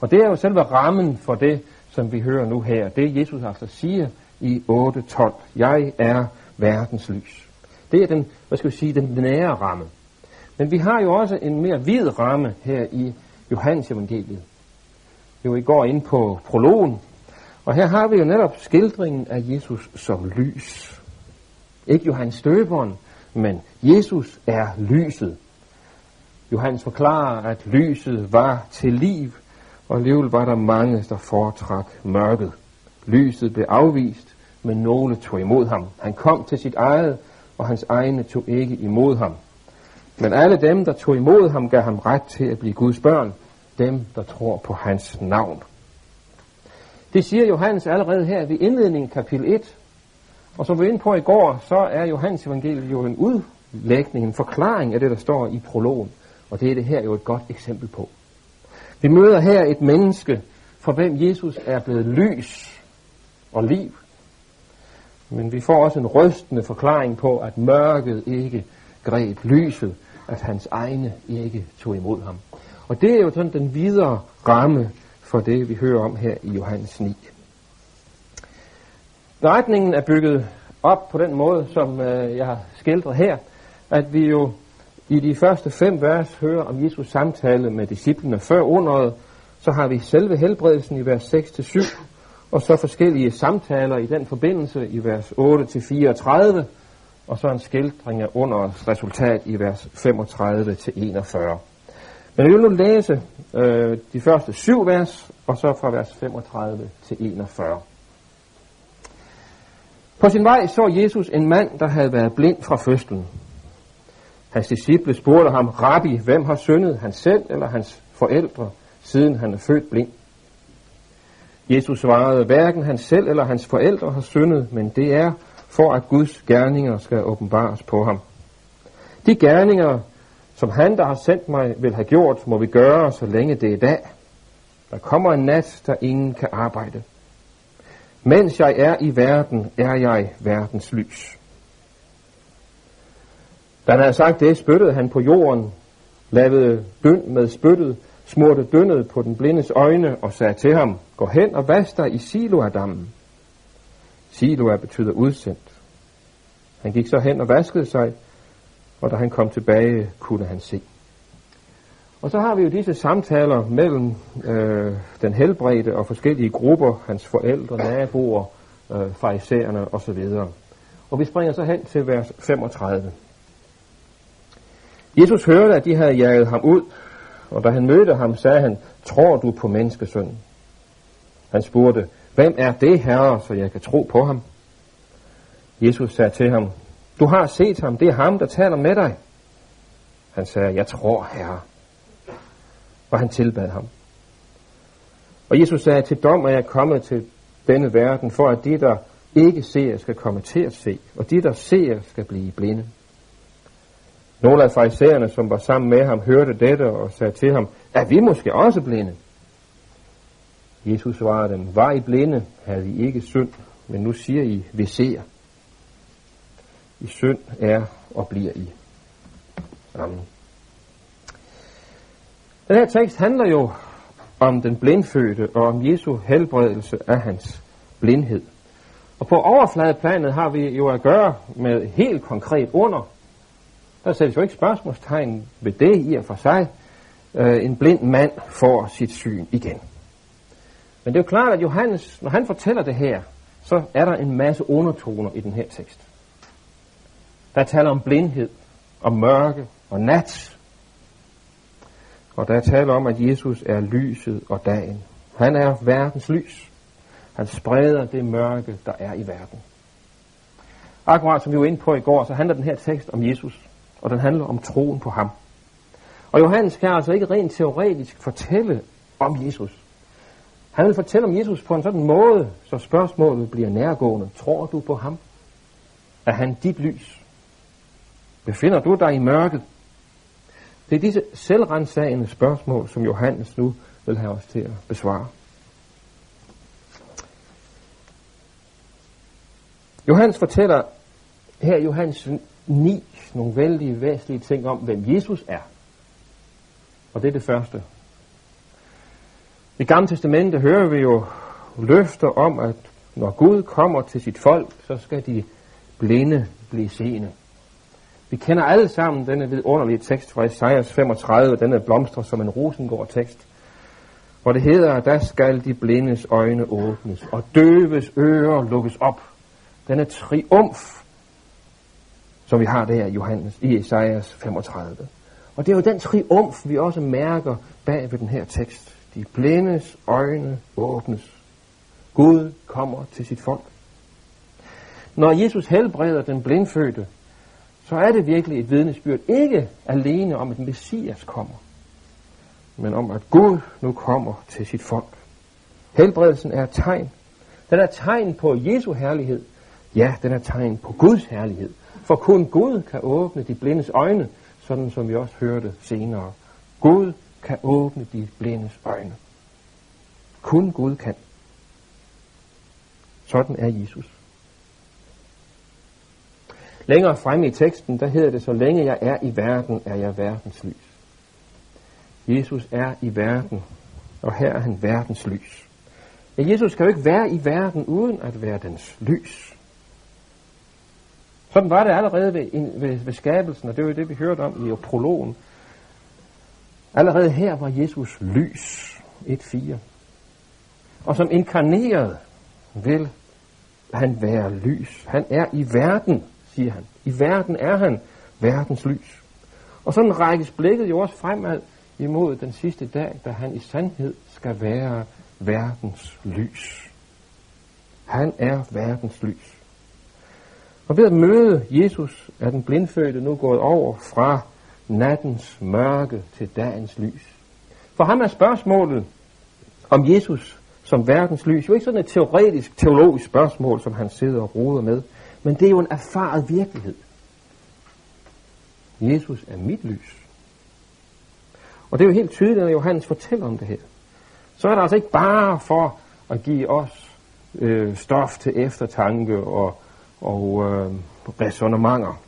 Og det er jo selve rammen for det, som vi hører nu her. Det Jesus altså siger i 8.12. Jeg er verdens lys. Det er den, hvad skal vi sige, den nære ramme. Men vi har jo også en mere vid ramme her i Johannes evangeliet. Jo, I går ind på prologen, og her har vi jo netop skildringen af Jesus som lys. Ikke Johannes støberen, men Jesus er lyset. Johannes forklarer, at lyset var til liv, og alligevel var der mange, der foretrak mørket. Lyset blev afvist, men nogle tog imod ham. Han kom til sit eget, og hans egne tog ikke imod ham. Men alle dem, der tog imod ham, gav ham ret til at blive Guds børn, dem, der tror på hans navn. Det siger Johannes allerede her ved indledningen kapitel 1. Og som vi var inde på i går, så er Johannes evangeliet jo en udlægning, en forklaring af det, der står i prologen. Og det er det her jo et godt eksempel på. Vi møder her et menneske, for hvem Jesus er blevet lys og liv. Men vi får også en rystende forklaring på, at mørket ikke greb lyset, at hans egne ikke tog imod ham. Og det er jo sådan den videre ramme for det, vi hører om her i Johannes 9. Beretningen er bygget op på den måde, som øh, jeg har skildret her, at vi jo i de første fem vers hører om Jesus samtale med disciplene før underet, så har vi selve helbredelsen i vers 6-7, og så forskellige samtaler i den forbindelse i vers 8-34, og så en skildring af underens resultat i vers 35-41. Men vi vil nu læse øh, de første syv vers, og så fra vers 35 til 41. På sin vej så Jesus en mand, der havde været blind fra fødslen. Hans disciple spurgte ham, Rabbi, hvem har syndet, han selv eller hans forældre, siden han er født blind? Jesus svarede, hverken han selv eller hans forældre har syndet, men det er for, at Guds gerninger skal åbenbares på ham. De gerninger, som han, der har sendt mig, vil have gjort, må vi gøre, så længe det er dag. Der kommer en nat, der ingen kan arbejde. Mens jeg er i verden, er jeg verdens lys. Da han havde sagt det, spyttede han på jorden, lavede døn med spyttet, smurte dønnet på den blindes øjne og sagde til ham, gå hen og vask dig i Siloadammen. Siloa betyder udsendt. Han gik så hen og vaskede sig, og da han kom tilbage, kunne han se. Og så har vi jo disse samtaler mellem øh, den helbredte og forskellige grupper, hans forældre, naboer, øh, farisæerne osv. Og vi springer så hen til vers 35. Jesus hørte, at de havde jaget ham ud, og da han mødte ham, sagde han, tror du på menneskesønnen? Han spurgte, hvem er det, herre, så jeg kan tro på ham? Jesus sagde til ham, du har set ham, det er ham, der taler med dig. Han sagde, jeg tror, herre. Og han tilbad ham. Og Jesus sagde, til dom er jeg kommet til denne verden, for at de, der ikke ser, skal komme til at se, og de, der ser, skal blive blinde. Nogle af farisæerne, som var sammen med ham, hørte dette og sagde til ham, er vi måske også blinde? Jesus svarede dem, var I blinde, havde I ikke synd, men nu siger I, vi ser. I synd er og bliver I. Amen. Den her tekst handler jo om den blindfødte og om Jesu helbredelse af hans blindhed. Og på overfladeplanet har vi jo at gøre med helt konkret under. Der sættes jo ikke spørgsmålstegn ved det i og for sig. Øh, en blind mand får sit syn igen. Men det er jo klart, at Johannes, når han fortæller det her, så er der en masse undertoner i den her tekst. Der taler om blindhed, om mørke og nat. Og der taler om, at Jesus er lyset og dagen. Han er verdens lys. Han spreder det mørke, der er i verden. Akkurat som vi var inde på i går, så handler den her tekst om Jesus, og den handler om troen på ham. Og Johannes kan altså ikke rent teoretisk fortælle om Jesus. Han vil fortælle om Jesus på en sådan måde, så spørgsmålet bliver nærgående. Tror du på ham? Er han dit lys? Befinder du dig i mørket? Det er disse selvrensagende spørgsmål, som Johannes nu vil have os til at besvare. Johannes fortæller her i Johannes 9 nogle vældig væsentlige ting om, hvem Jesus er. Og det er det første. I Gamle Testamente hører vi jo løfter om, at når Gud kommer til sit folk, så skal de blinde blive seende. Vi kender alle sammen denne vidunderlige tekst fra Esajas 35, denne blomster som en rosengård tekst, hvor det hedder, at der skal de blindes øjne åbnes, og døves ører lukkes op. Denne triumf, som vi har der i Johannes, i Esajas 35. Og det er jo den triumf, vi også mærker bag ved den her tekst. De blindes øjne åbnes. Gud kommer til sit folk. Når Jesus helbreder den blindfødte, så er det virkelig et vidnesbyrd ikke alene om, at Messias kommer, men om, at Gud nu kommer til sit folk. Helbredelsen er et tegn. Den er tegn på Jesu herlighed. Ja, den er tegn på Guds herlighed. For kun Gud kan åbne de blindes øjne, sådan som vi også hørte senere. Gud kan åbne de blindes øjne. Kun Gud kan. Sådan er Jesus. Længere frem i teksten, der hedder det, så længe jeg er i verden, er jeg verdens lys. Jesus er i verden, og her er han verdens lys. Men Jesus kan jo ikke være i verden uden at være dens lys. Sådan var det allerede ved, ved, ved skabelsen, og det var jo det, vi hørte om i prologen. Allerede her var Jesus lys, 1.4. Og som inkarneret, vil han være lys. Han er i verden, siger han. I verden er han verdens lys. Og sådan rækkes blikket jo også fremad imod den sidste dag, da han i sandhed skal være verdens lys. Han er verdens lys. Og ved at møde Jesus er den blindfødte nu gået over fra nattens mørke til dagens lys. For ham er spørgsmålet om Jesus som verdens lys jo ikke sådan et teoretisk, teologisk spørgsmål, som han sidder og roder med, men det er jo en erfaret virkelighed. Jesus er mit lys. Og det er jo helt tydeligt, når Johannes fortæller om det her. Så er det altså ikke bare for at give os øh, stof til eftertanke og, og øh, resonemanger.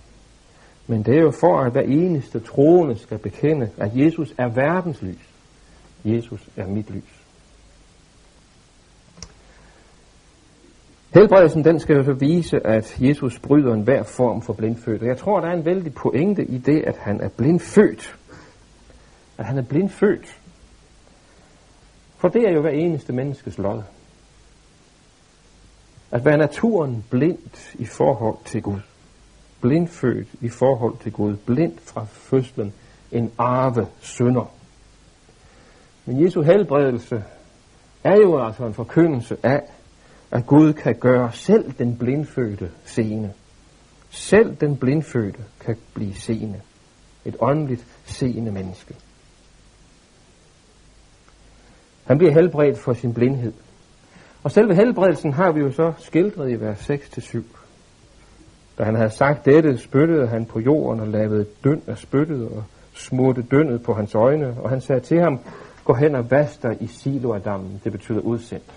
Men det er jo for, at hver eneste troende skal bekende, at Jesus er verdens lys. Jesus er mit lys. Helbredelsen den skal jo så vise, at Jesus bryder enhver form for blindfødt. Og jeg tror, der er en vældig pointe i det, at han er blindfødt. At han er blindfødt. For det er jo hver eneste menneskes lod. At være naturen blindt i forhold til Gud. Blindfødt i forhold til Gud. Blind fra fødslen. En arve sønder. Men Jesu helbredelse er jo altså en forkyndelse af, at Gud kan gøre selv den blindfødte seende. Selv den blindfødte kan blive seende. Et åndeligt seende menneske. Han bliver helbredt for sin blindhed. Og selve helbredelsen har vi jo så skildret i vers 6-7. Da han havde sagt dette, spyttede han på jorden og lavede døn af spyttet og smurte dønnet på hans øjne. Og han sagde til ham, gå hen og vask dig i Siloadammen. Det betyder udsendt.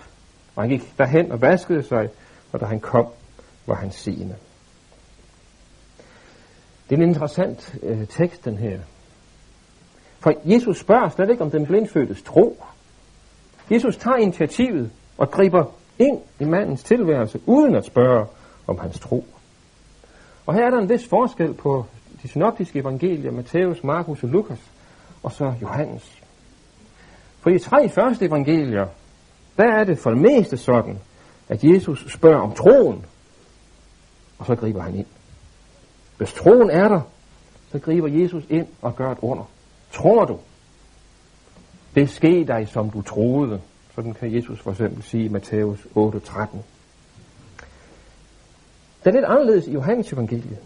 Og han gik derhen og vaskede sig, og da han kom, var han seende. Det er en interessant øh, tekst, den her. For Jesus spørger slet ikke om den blindfødtes tro. Jesus tager initiativet og griber ind i mandens tilværelse, uden at spørge om hans tro. Og her er der en vis forskel på de synoptiske evangelier, Matthæus, Markus og Lukas, og så Johannes. For i de tre første evangelier, der er det for det meste sådan, at Jesus spørger om troen, og så griber han ind. Hvis troen er der, så griber Jesus ind og gør et under. Tror du? Det sker dig, som du troede. Sådan kan Jesus for eksempel sige i Matthæus 8:13. Det er lidt anderledes i Johannes evangeliet.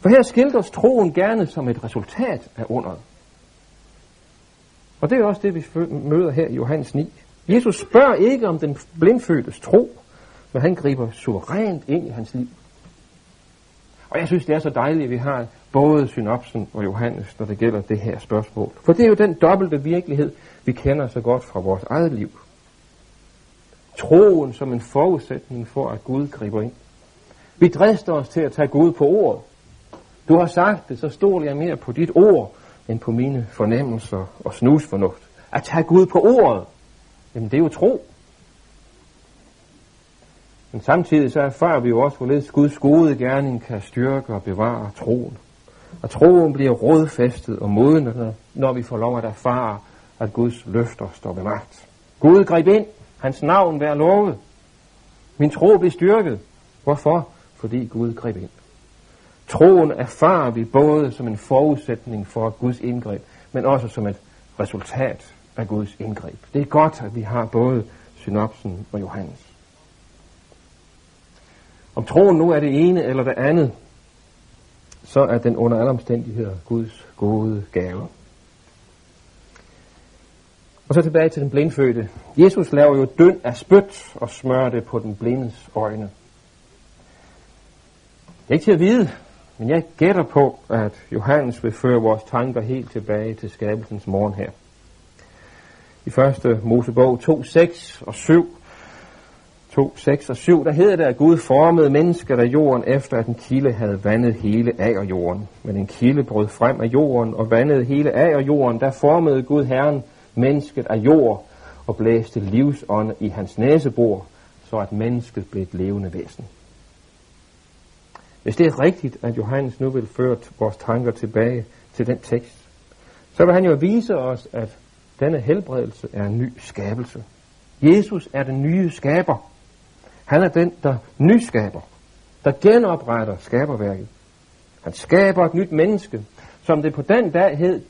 For her skildres troen gerne som et resultat af underet. Og det er også det, vi møder her i Johannes 9. Jesus spørger ikke om den blindfødtes tro, men han griber suverænt ind i hans liv. Og jeg synes, det er så dejligt, at vi har både synopsen og Johannes, når det gælder det her spørgsmål. For det er jo den dobbelte virkelighed, vi kender så godt fra vores eget liv. Troen som en forudsætning for, at Gud griber ind. Vi drister os til at tage Gud på ordet. Du har sagt det, så stoler jeg mere på dit ord, end på mine fornemmelser og snusfornuft. At tage Gud på ordet, jamen det er jo tro. Men samtidig så erfarer vi jo også, hvorledes Guds gode gerning kan styrke og bevare troen. Og troen bliver rådfæstet og moden, når vi får lov at erfare, at Guds løfter står ved magt. Gud greb ind. Hans navn vær lovet. Min tro blev styrket. Hvorfor? Fordi Gud greb ind. Troen erfarer vi både som en forudsætning for Guds indgreb, men også som et resultat af Guds indgreb. Det er godt, at vi har både synopsen og Johannes. Om troen nu er det ene eller det andet, så er den under alle omstændigheder Guds gode gave. Og så tilbage til den blindfødte. Jesus laver jo døn af spyt og smører det på den blindes øjne. Det er ikke til at vide, men jeg gætter på, at Johannes vil føre vores tanker helt tilbage til skabelsens morgen her. I første Mosebog 2, 6 og 7, 2, 6 og 7, der hedder det, at Gud formede mennesker af jorden, efter at en kilde havde vandet hele af jorden. Men en kilde brød frem af jorden og vandede hele af jorden, der formede Gud Herren mennesket af jord og blæste livsånd i hans næsebor, så at mennesket blev et levende væsen. Hvis det er rigtigt, at Johannes nu vil føre vores tanker tilbage til den tekst, så vil han jo vise os, at denne helbredelse er en ny skabelse. Jesus er den nye skaber. Han er den, der nyskaber, der genopretter skaberværket. Han skaber et nyt menneske, som det på den dag hed,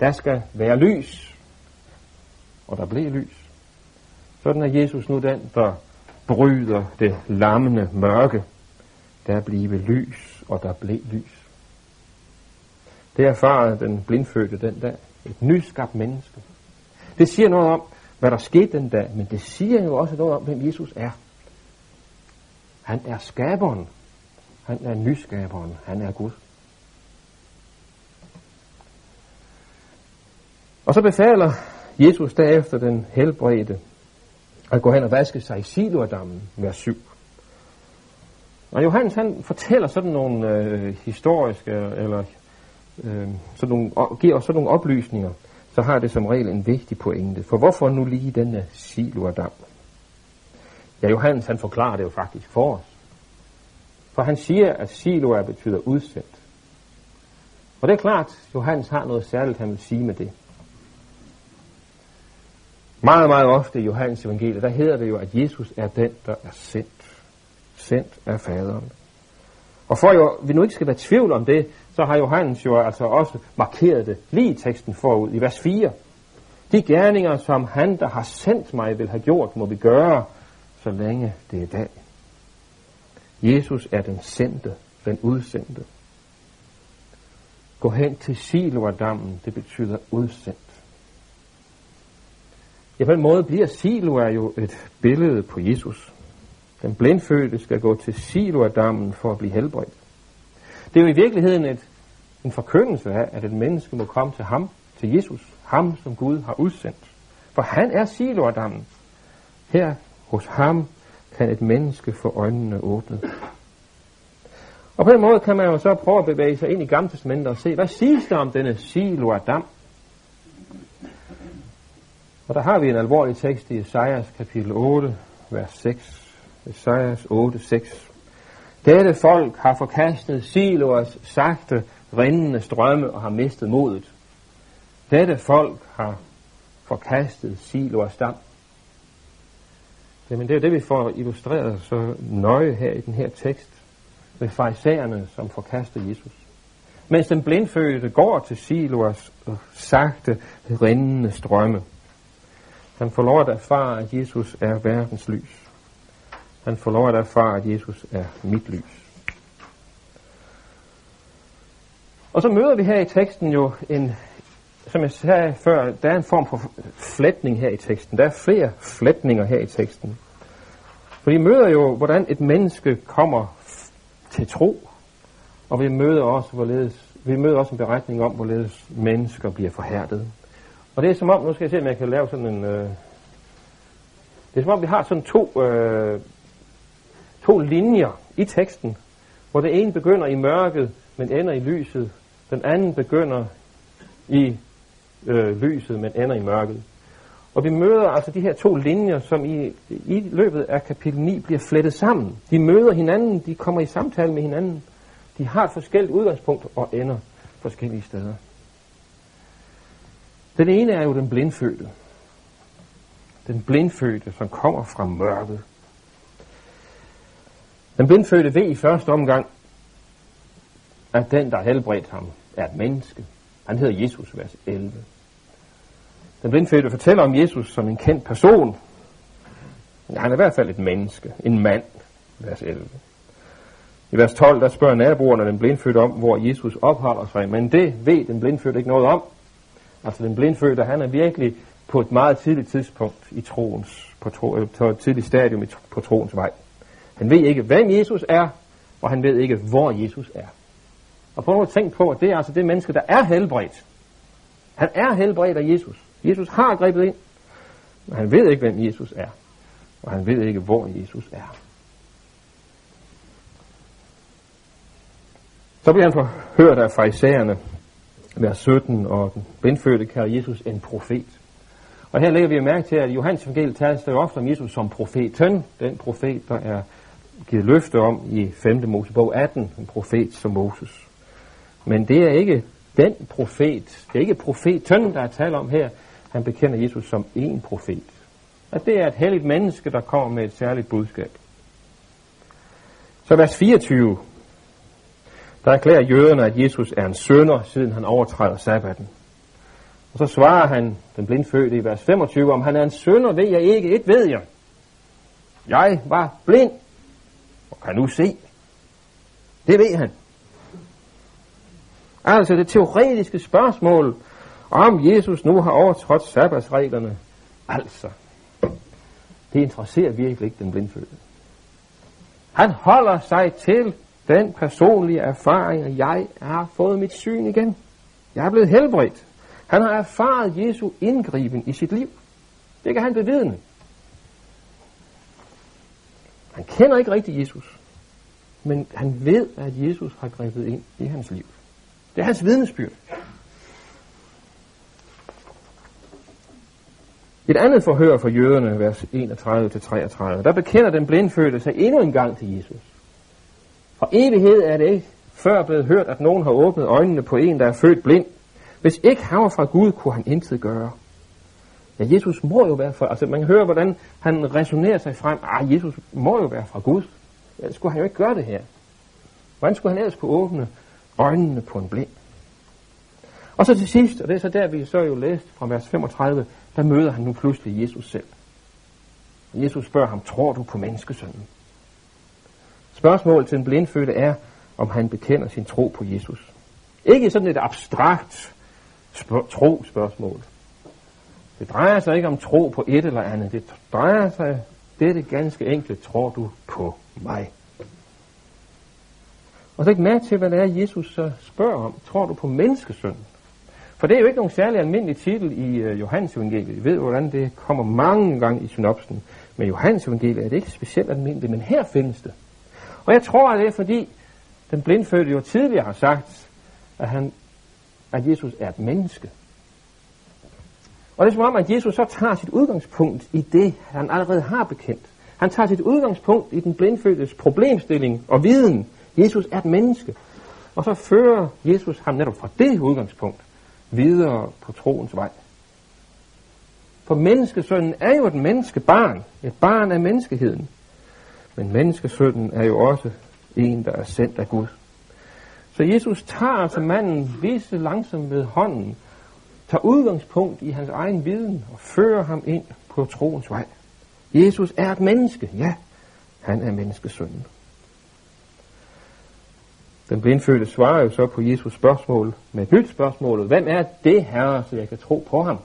der skal være lys. Og der blev lys. Sådan er Jesus nu den, der bryder det lammende mørke. Der blive lys, og der blev lys. Det erfarede den blindfødte den dag. Et nyskabt menneske. Det siger noget om, hvad der skete den dag, men det siger jo også noget om, hvem Jesus er. Han er skaberen. Han er nyskaberen. Han er Gud. Og så befaler Jesus derefter den helbredte at gå hen og vaske sig i Siloadammen, vers 7. Og Johannes han fortæller sådan nogle øh, historiske, eller øh, sådan nogle, og, giver os sådan nogle oplysninger, så har det som regel en vigtig pointe. For hvorfor nu lige denne Siloadam? Ja, Johannes han forklarer det jo faktisk for os. For han siger, at Siloa betyder udsendt. Og det er klart, Johannes har noget særligt, han vil sige med det. Meget, meget ofte i Johannes evangeliet, der hedder det jo, at Jesus er den, der er sendt. Sendt af faderen. Og for jo, vi nu ikke skal være tvivl om det, så har Johannes jo altså også markeret det lige i teksten forud, i vers 4. De gerninger, som han, der har sendt mig, vil have gjort, må vi gøre, så længe det er dag. Jesus er den sendte, den udsendte. Gå hen til Siloadammen, det betyder udsendt. Ja, på en måde bliver Siloa jo et billede på Jesus. Den blindfødte skal gå til Siloadammen for at blive helbredt. Det er jo i virkeligheden et, en forkyndelse af, at et menneske må komme til ham, til Jesus, ham som Gud har udsendt. For han er Siloadammen. Her hos ham kan et menneske få øjnene åbnet. Og på den måde kan man jo så prøve at bevæge sig ind i Gamle Testamentet og se, hvad siges der om denne Siloadam? Og der har vi en alvorlig tekst i Esajas kapitel 8, vers 6. Esajas 8, 6. Dette folk har forkastet Siloas sagte, rindende strømme og har mistet modet. Dette folk har forkastet Siloas dam. Jamen det er det, vi får illustreret så nøje her i den her tekst med farisæerne, som forkaster Jesus. Mens den blindfødte går til Siloas øh, sagte, rindende strømme. Han får lov at erfare, at Jesus er verdens lys. Han får lov at erfare, at Jesus er mit lys. Og så møder vi her i teksten jo en, som jeg sagde før, der er en form for flætning her i teksten. Der er flere flætninger her i teksten. For vi møder jo, hvordan et menneske kommer til tro, og vi møder også, hvorledes, vi møder også en beretning om, hvorledes mennesker bliver forhærdet. Og det er som om, nu skal jeg se, om jeg kan lave sådan en... Øh, det er som om, vi har sådan to, øh, to linjer i teksten, hvor det ene begynder i mørket, men ender i lyset. Den anden begynder i øh, lyset, men ender i mørket. Og vi møder altså de her to linjer, som i, i løbet af kapitel 9 bliver flettet sammen. De møder hinanden, de kommer i samtale med hinanden. De har et forskelligt udgangspunkt og ender forskellige steder. Den ene er jo den blindfødte. Den blindfødte, som kommer fra mørket. Den blindfødte ved i første omgang, at den, der helbredte helbredt ham, er et menneske. Han hedder Jesus, vers 11. Den blindfødte fortæller om Jesus som en kendt person. Han er i hvert fald et menneske, en mand, vers 11. I vers 12, der spørger naboerne den blindfødte om, hvor Jesus opholder sig, men det ved den blindfødte ikke noget om. Altså den blindfødte, han er virkelig på et meget tidligt tidspunkt i troens, på, tro, på et tidligt stadium på troens vej. Han ved ikke, hvem Jesus er, og han ved ikke, hvor Jesus er. Og prøv at tænke på, at det er altså det menneske, der er helbredt. Han er helbredt af Jesus. Jesus har grebet ind, men han ved ikke, hvem Jesus er. Og han ved ikke, hvor Jesus er. Så bliver han forhørt af farisæerne, vers 17, og den blindfødte kalder Jesus en profet. Og her lægger vi mærke til, at Johannes evangeliet tales jo ofte om Jesus som profeten, den profet, der er givet løfte om i 5. Mosebog 18, en profet som Moses. Men det er ikke den profet, det er ikke profeten, der er tale om her. Han bekender Jesus som en profet. At det er et helligt menneske, der kommer med et særligt budskab. Så vers 24. Der erklærer jøderne, at Jesus er en sønder, siden han overtræder sabbaten. Og så svarer han, den blindfødte i vers 25, om han er en sønder, ved jeg ikke, et ved jeg. Jeg var blind, og kan nu se. Det ved han. Altså det teoretiske spørgsmål, om Jesus nu har overtrådt sabbatsreglerne, altså, det interesserer virkelig ikke den blindfødte. Han holder sig til den personlige erfaring, at jeg har fået mit syn igen. Jeg er blevet helbredt. Han har erfaret Jesu indgriben i sit liv. Det kan han bevidne. Han kender ikke rigtig Jesus, men han ved, at Jesus har grebet ind i hans liv. Det er hans vidnesbyrd. Et andet forhør for jøderne, vers 31-33, der bekender den blindfødte sig endnu en gang til Jesus. For evighed er det ikke før blevet hørt, at nogen har åbnet øjnene på en, der er født blind. Hvis ikke han var fra Gud, kunne han intet gøre. Ja, Jesus må jo være fra, altså man kan høre, hvordan han resonerer sig frem. Ah, Jesus må jo være fra Gud. Ja, skulle han jo ikke gøre det her. Hvordan skulle han ellers kunne åbne øjnene på en blind? Og så til sidst, og det er så der, vi så jo læst fra vers 35, der møder han nu pludselig Jesus selv. Jesus spørger ham, tror du på menneskesønnen? Spørgsmålet til den blindfødte er, om han bekender sin tro på Jesus. Ikke sådan et abstrakt spørg- tro-spørgsmål. Det drejer sig ikke om tro på et eller andet. Det drejer sig dette ganske enkelt, tror du på mig? Og så ikke mærke til, hvad det er, Jesus så spørger om. Tror du på menneskesønnen? For det er jo ikke nogen særlig almindelig titel i uh, Johannes evangeliet. I ved, hvordan det kommer mange gange i synopsen. Men Johannes evangeliet er det ikke specielt almindeligt, men her findes det. Og jeg tror, at det er fordi, den blindfødte jo tidligere har sagt, at, han, at Jesus er et menneske. Og det er som om, at Jesus så tager sit udgangspunkt i det, han allerede har bekendt. Han tager sit udgangspunkt i den blindfødtes problemstilling og viden. Jesus er et menneske. Og så fører Jesus ham netop fra det udgangspunkt videre på troens vej. For menneskesønnen er jo et menneskebarn, et barn af menneskeheden. Men menneskesønnen er jo også en, der er sendt af Gud. Så Jesus tager altså manden vise langsomt ved hånden, tager udgangspunkt i hans egen viden og fører ham ind på troens vej. Jesus er et menneske, ja, han er menneskesønnen. Den blindfødte svarer jo så på Jesus spørgsmål med et nyt spørgsmål. Hvem er det, Herre, så jeg kan tro på ham?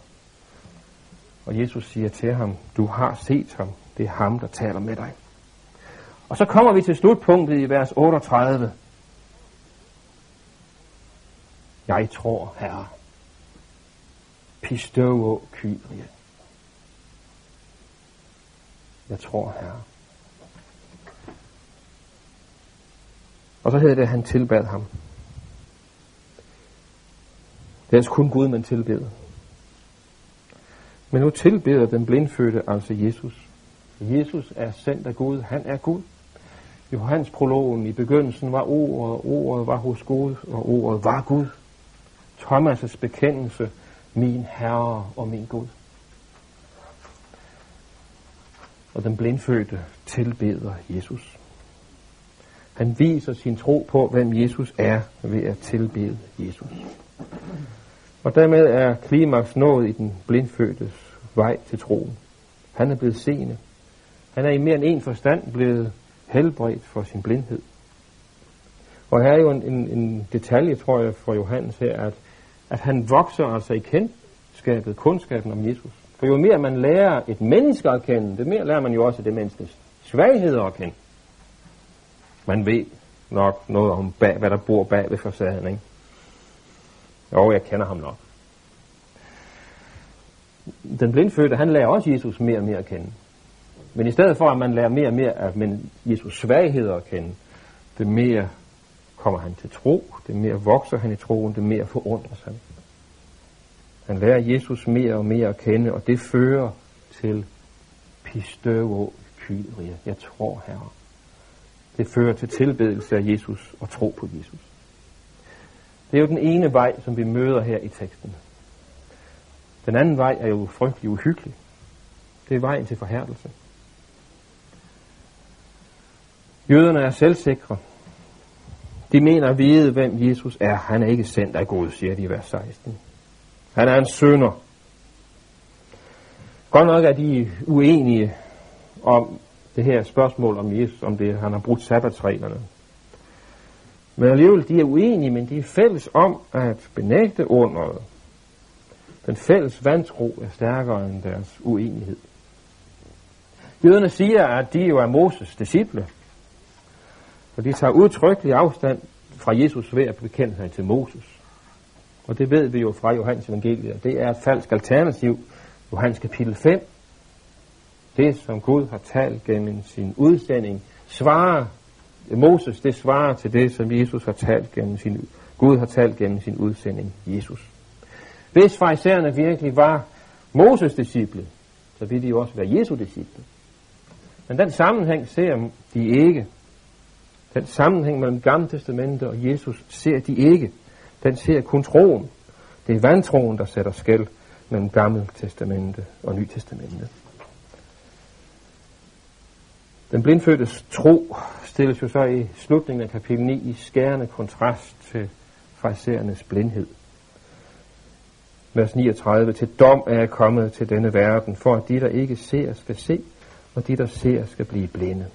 Og Jesus siger til ham, du har set ham. Det er ham, der taler med dig. Og så kommer vi til slutpunktet i vers 38. Jeg tror, Herre. Pistøvo kyrie. Jeg tror, Herre. Og så hedder det, at han tilbad ham. Det er altså kun Gud, man tilbeder. Men nu tilbeder den blindfødte altså Jesus. Jesus er sendt af Gud. Han er Gud. Johannes prologen i begyndelsen var ordet, ordet var hos Gud, og ordet var Gud. Thomas' bekendelse, min Herre og min Gud. Og den blindfødte tilbeder Jesus. Han viser sin tro på, hvem Jesus er ved at tilbede Jesus. Og dermed er klimaks nået i den blindfødtes vej til troen. Han er blevet seende. Han er i mere end en forstand blevet helbredt for sin blindhed. Og her er jo en, en, en detalje, tror jeg, for Johannes her, at, at han vokser altså i kendskabet, kundskaben om Jesus. For jo mere man lærer et menneske at kende, det mere lærer man jo også det menneskes svagheder at kende. Man ved nok noget om, bag, hvad der bor bag ved facaden, ikke? Jo, jeg kender ham nok. Den blindfødte, han lærer også Jesus mere og mere at kende. Men i stedet for, at man lærer mere og mere af men Jesus svagheder at kende, det mere kommer han til tro, det mere vokser han i troen, det mere forundres han. Han lærer Jesus mere og mere at kende, og det fører til pistøvo kyrie. Jeg tror, Herre. Det fører til tilbedelse af Jesus og tro på Jesus. Det er jo den ene vej, som vi møder her i teksten. Den anden vej er jo frygtelig uhyggelig. Det er vejen til forhærdelse. Jøderne er selvsikre. De mener at vide, hvem Jesus er. Han er ikke sendt af Gud, siger de i vers 16. Han er en sønder. Godt nok er de uenige om det her spørgsmål om Jesus, om det, han har brudt sabbatsreglerne. Men alligevel, de er uenige, men de er fælles om at benægte underet. Den fælles vantro er stærkere end deres uenighed. Jøderne siger, at de jo er Moses disciple, for de tager udtrykkelig afstand fra Jesus ved at bekende sig til Moses. Og det ved vi jo fra Johannes evangeliet. Det er et falsk alternativ. Johannes kapitel 5. Det, som Gud har talt gennem sin udsending, svarer Moses, det svarer til det, som Jesus har talt gennem sin, Gud har talt gennem sin udsending, Jesus. Hvis fraisererne virkelig var Moses disciple, så ville de jo også være Jesu disciple. Men den sammenhæng ser de ikke. Den sammenhæng mellem Gamle Testamente og Jesus ser de ikke. Den ser kun troen. Det er vantroen, der sætter skæld mellem Gamle Testamente og Ny Testamente. Den blindfødtes tro stilles jo så i slutningen af kapitel 9 i skærende kontrast til fraiserernes blindhed. Vers 39. Til dom er jeg kommet til denne verden, for at de, der ikke ser, skal se, og de, der ser, skal blive blinde.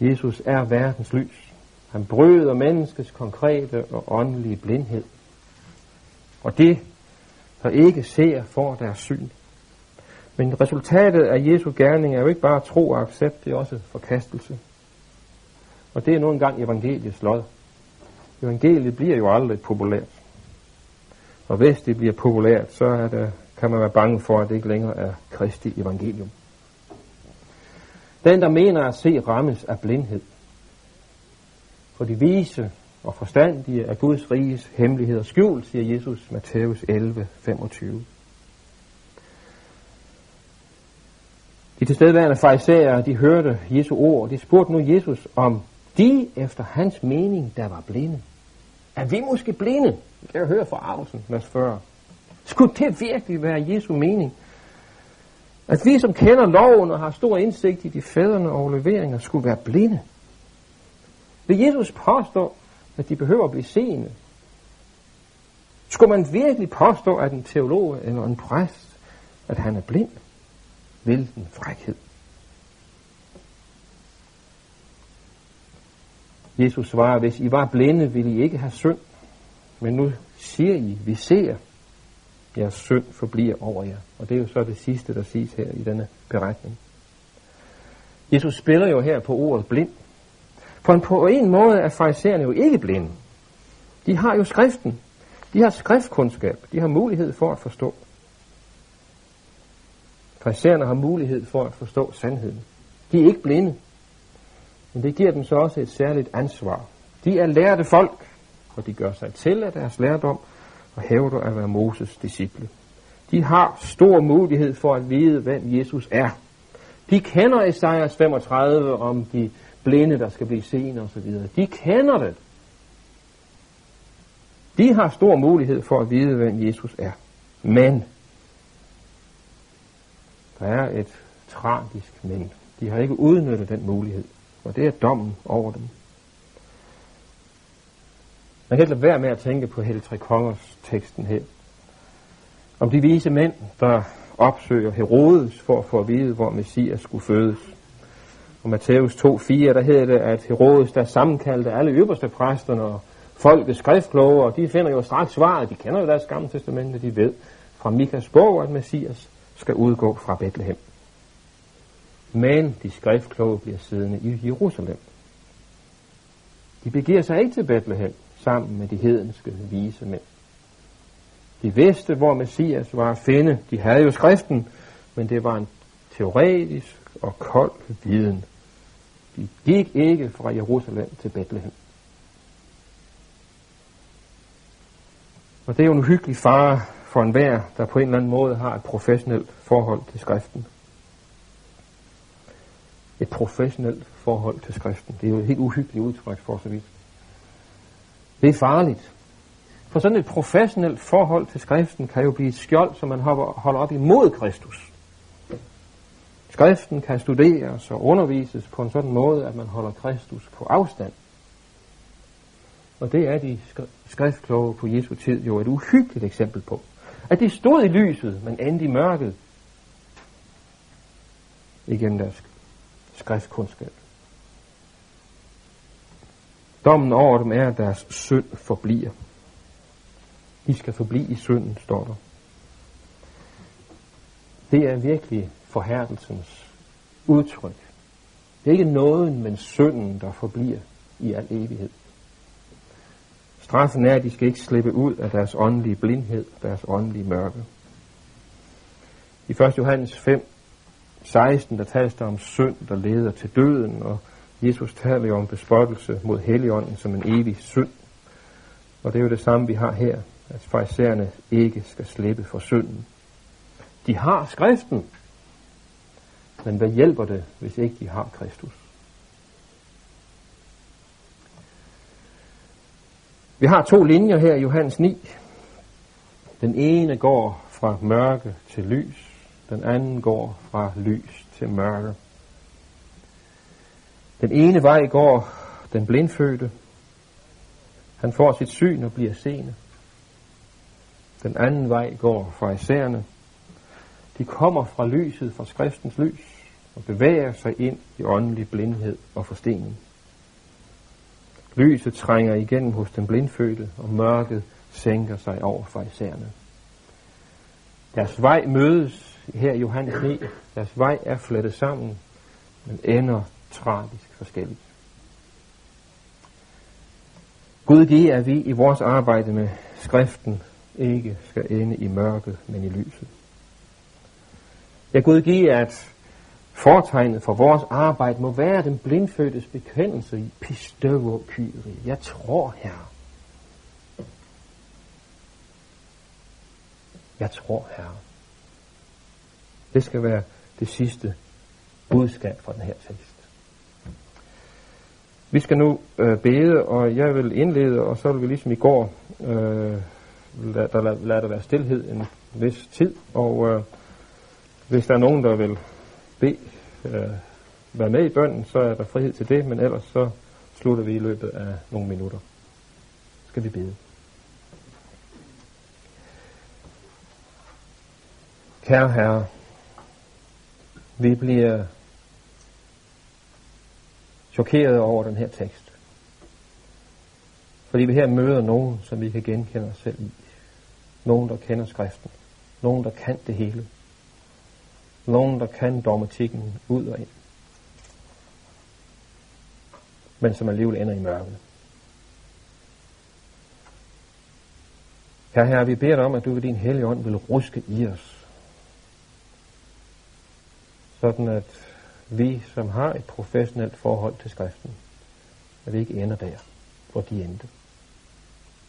Jesus er verdens lys. Han bryder menneskets konkrete og åndelige blindhed. Og det, der ikke ser, får deres syn. Men resultatet af Jesu gerning er jo ikke bare tro og accept, det er også forkastelse. Og det er nu engang evangeliets lod. Evangeliet bliver jo aldrig populært. Og hvis det bliver populært, så er det, kan man være bange for, at det ikke længere er Kristi evangelium. Den, der mener at se, rammes af blindhed. For de vise og forstandige er Guds riges hemmeligheder skjult, siger Jesus, Matthæus 11, 25. De tilstedeværende farisæere, de hørte Jesu ord, de spurgte nu Jesus, om de efter hans mening, der var blinde. Er vi måske blinde? Det kan jeg høre fra Arvelsen, vers 40. Skulle det virkelig være Jesu mening? At vi, som kender loven og har stor indsigt i de fædrene og leveringer, skulle være blinde? Vil Jesus påstå, at de behøver at blive seende? Skulle man virkelig påstå, at en teolog eller en præst, at han er blind? Hvilken frækhed. Jesus svarer, hvis I var blinde, ville I ikke have synd. Men nu siger I, vi ser, jeres synd forbliver over jer. Og det er jo så det sidste, der siges her i denne beretning. Jesus spiller jo her på ordet blind. For en, på en måde er farisæerne jo ikke blinde. De har jo skriften. De har skriftkundskab. De har mulighed for at forstå. Farisæerne har mulighed for at forstå sandheden. De er ikke blinde. Men det giver dem så også et særligt ansvar. De er lærte folk, og de gør sig til af deres lærdom og hævder at være Moses disciple. De har stor mulighed for at vide, hvem Jesus er. De kender Esajas 35 om de blinde, der skal blive seende osv. De kender det. De har stor mulighed for at vide, hvem Jesus er. Men der er et tragisk men. De har ikke udnyttet den mulighed, og det er dommen over dem. Man kan ikke lade være med at tænke på Helle Tre Kongers teksten her. Om de vise mænd, der opsøger Herodes for at få at vide, hvor Messias skulle fødes. Og Matthæus 2.4, der hedder det, at Herodes, der sammenkaldte alle øverste præsterne og folket skriftkloge, og de finder jo straks svaret. De kender jo deres gamle testamente, de ved fra Mikas bog, at Messias skal udgå fra Bethlehem. Men de skriftkloge bliver siddende i Jerusalem. De begiver sig ikke til Bethlehem sammen med de hedenske vise mænd. De vidste, hvor Messias var at finde. De havde jo skriften, men det var en teoretisk og kold viden. De gik ikke fra Jerusalem til Bethlehem. Og det er jo en hyggelig fare for enhver, der på en eller anden måde har et professionelt forhold til skriften. Et professionelt forhold til skriften. Det er jo et helt uhyggeligt udtryk for så vidt. Det er farligt. For sådan et professionelt forhold til skriften kan jo blive et skjold, som man holder op imod Kristus. Skriften kan studeres og undervises på en sådan måde, at man holder Kristus på afstand. Og det er de skriftkloge på Jesu tid jo et uhyggeligt eksempel på. At de stod i lyset, men endte i mørket Igen deres skriftkundskab. Dommen over dem er, at deres synd forbliver. De skal forblive i synden, står der. Det er virkelig forhærdelsens udtryk. Det er ikke nåden, men synden, der forbliver i al evighed. Straffen er, at de skal ikke slippe ud af deres åndelige blindhed, deres åndelige mørke. I 1. Johannes 5, 16, der tales der om synd, der leder til døden, og Jesus taler jo om bespottelse mod Helligånden som en evig synd. Og det er jo det samme, vi har her, at farisæerne ikke skal slippe for synden. De har skriften, men hvad hjælper det, hvis ikke de har Kristus? Vi har to linjer her i Johannes 9. Den ene går fra mørke til lys. Den anden går fra lys til mørke. Den ene vej går den blindfødte. Han får sit syn og bliver seende. Den anden vej går fra isærne. De kommer fra lyset, fra skriftens lys, og bevæger sig ind i åndelig blindhed og forstening. Lyset trænger igennem hos den blindfødte, og mørket sænker sig over fra isærne. Deres vej mødes her i Johannes 9. Deres vej er flettet sammen, men ender tragisk forskelligt. Gud giver, at vi i vores arbejde med skriften ikke skal ende i mørket, men i lyset. Jeg Gud give, at Fortegnet for vores arbejde må være den blindfødtes bekendelse i pistøvo kyri. Jeg tror, her. Jeg tror, her. Det skal være det sidste budskab fra den her tekst. Vi skal nu øh, bede, og jeg vil indlede, og så vil vi ligesom i går øh, lade, der, lad der være stillhed en vis tid, og øh, hvis der er nogen, der vil bede, øh, være med i bønden, så er der frihed til det, men ellers så slutter vi i løbet af nogle minutter. Skal vi bede. Kære Herre, vi bliver chokeret over den her tekst. Fordi vi her møder nogen, som vi kan genkende os selv i. Nogen, der kender skriften. Nogen, der kan det hele. Nogen, der kan dogmatikken ud og ind. Men som alligevel ender i mørket. Her, her, vi beder dig om, at du ved din hellige ånd vil ruske i os. Sådan at vi, som har et professionelt forhold til skriften, at vi ikke ender der, hvor de endte.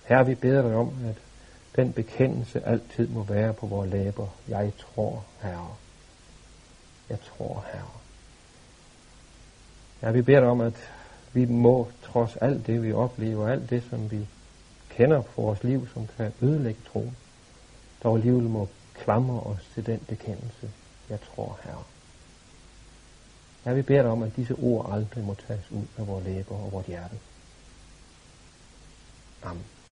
Her vi beder dig om, at den bekendelse altid må være på vores læber. Jeg tror, Herre. Jeg tror, Herre. Ja, vi beder dig om, at vi må, trods alt det, vi oplever, alt det, som vi kender for vores liv, som kan ødelægge troen, dog alligevel må klamre os til den bekendelse. Jeg tror, Herre. Ja, vi beder dig om, at disse ord aldrig må tages ud af vores læber og vores hjerte. Amen.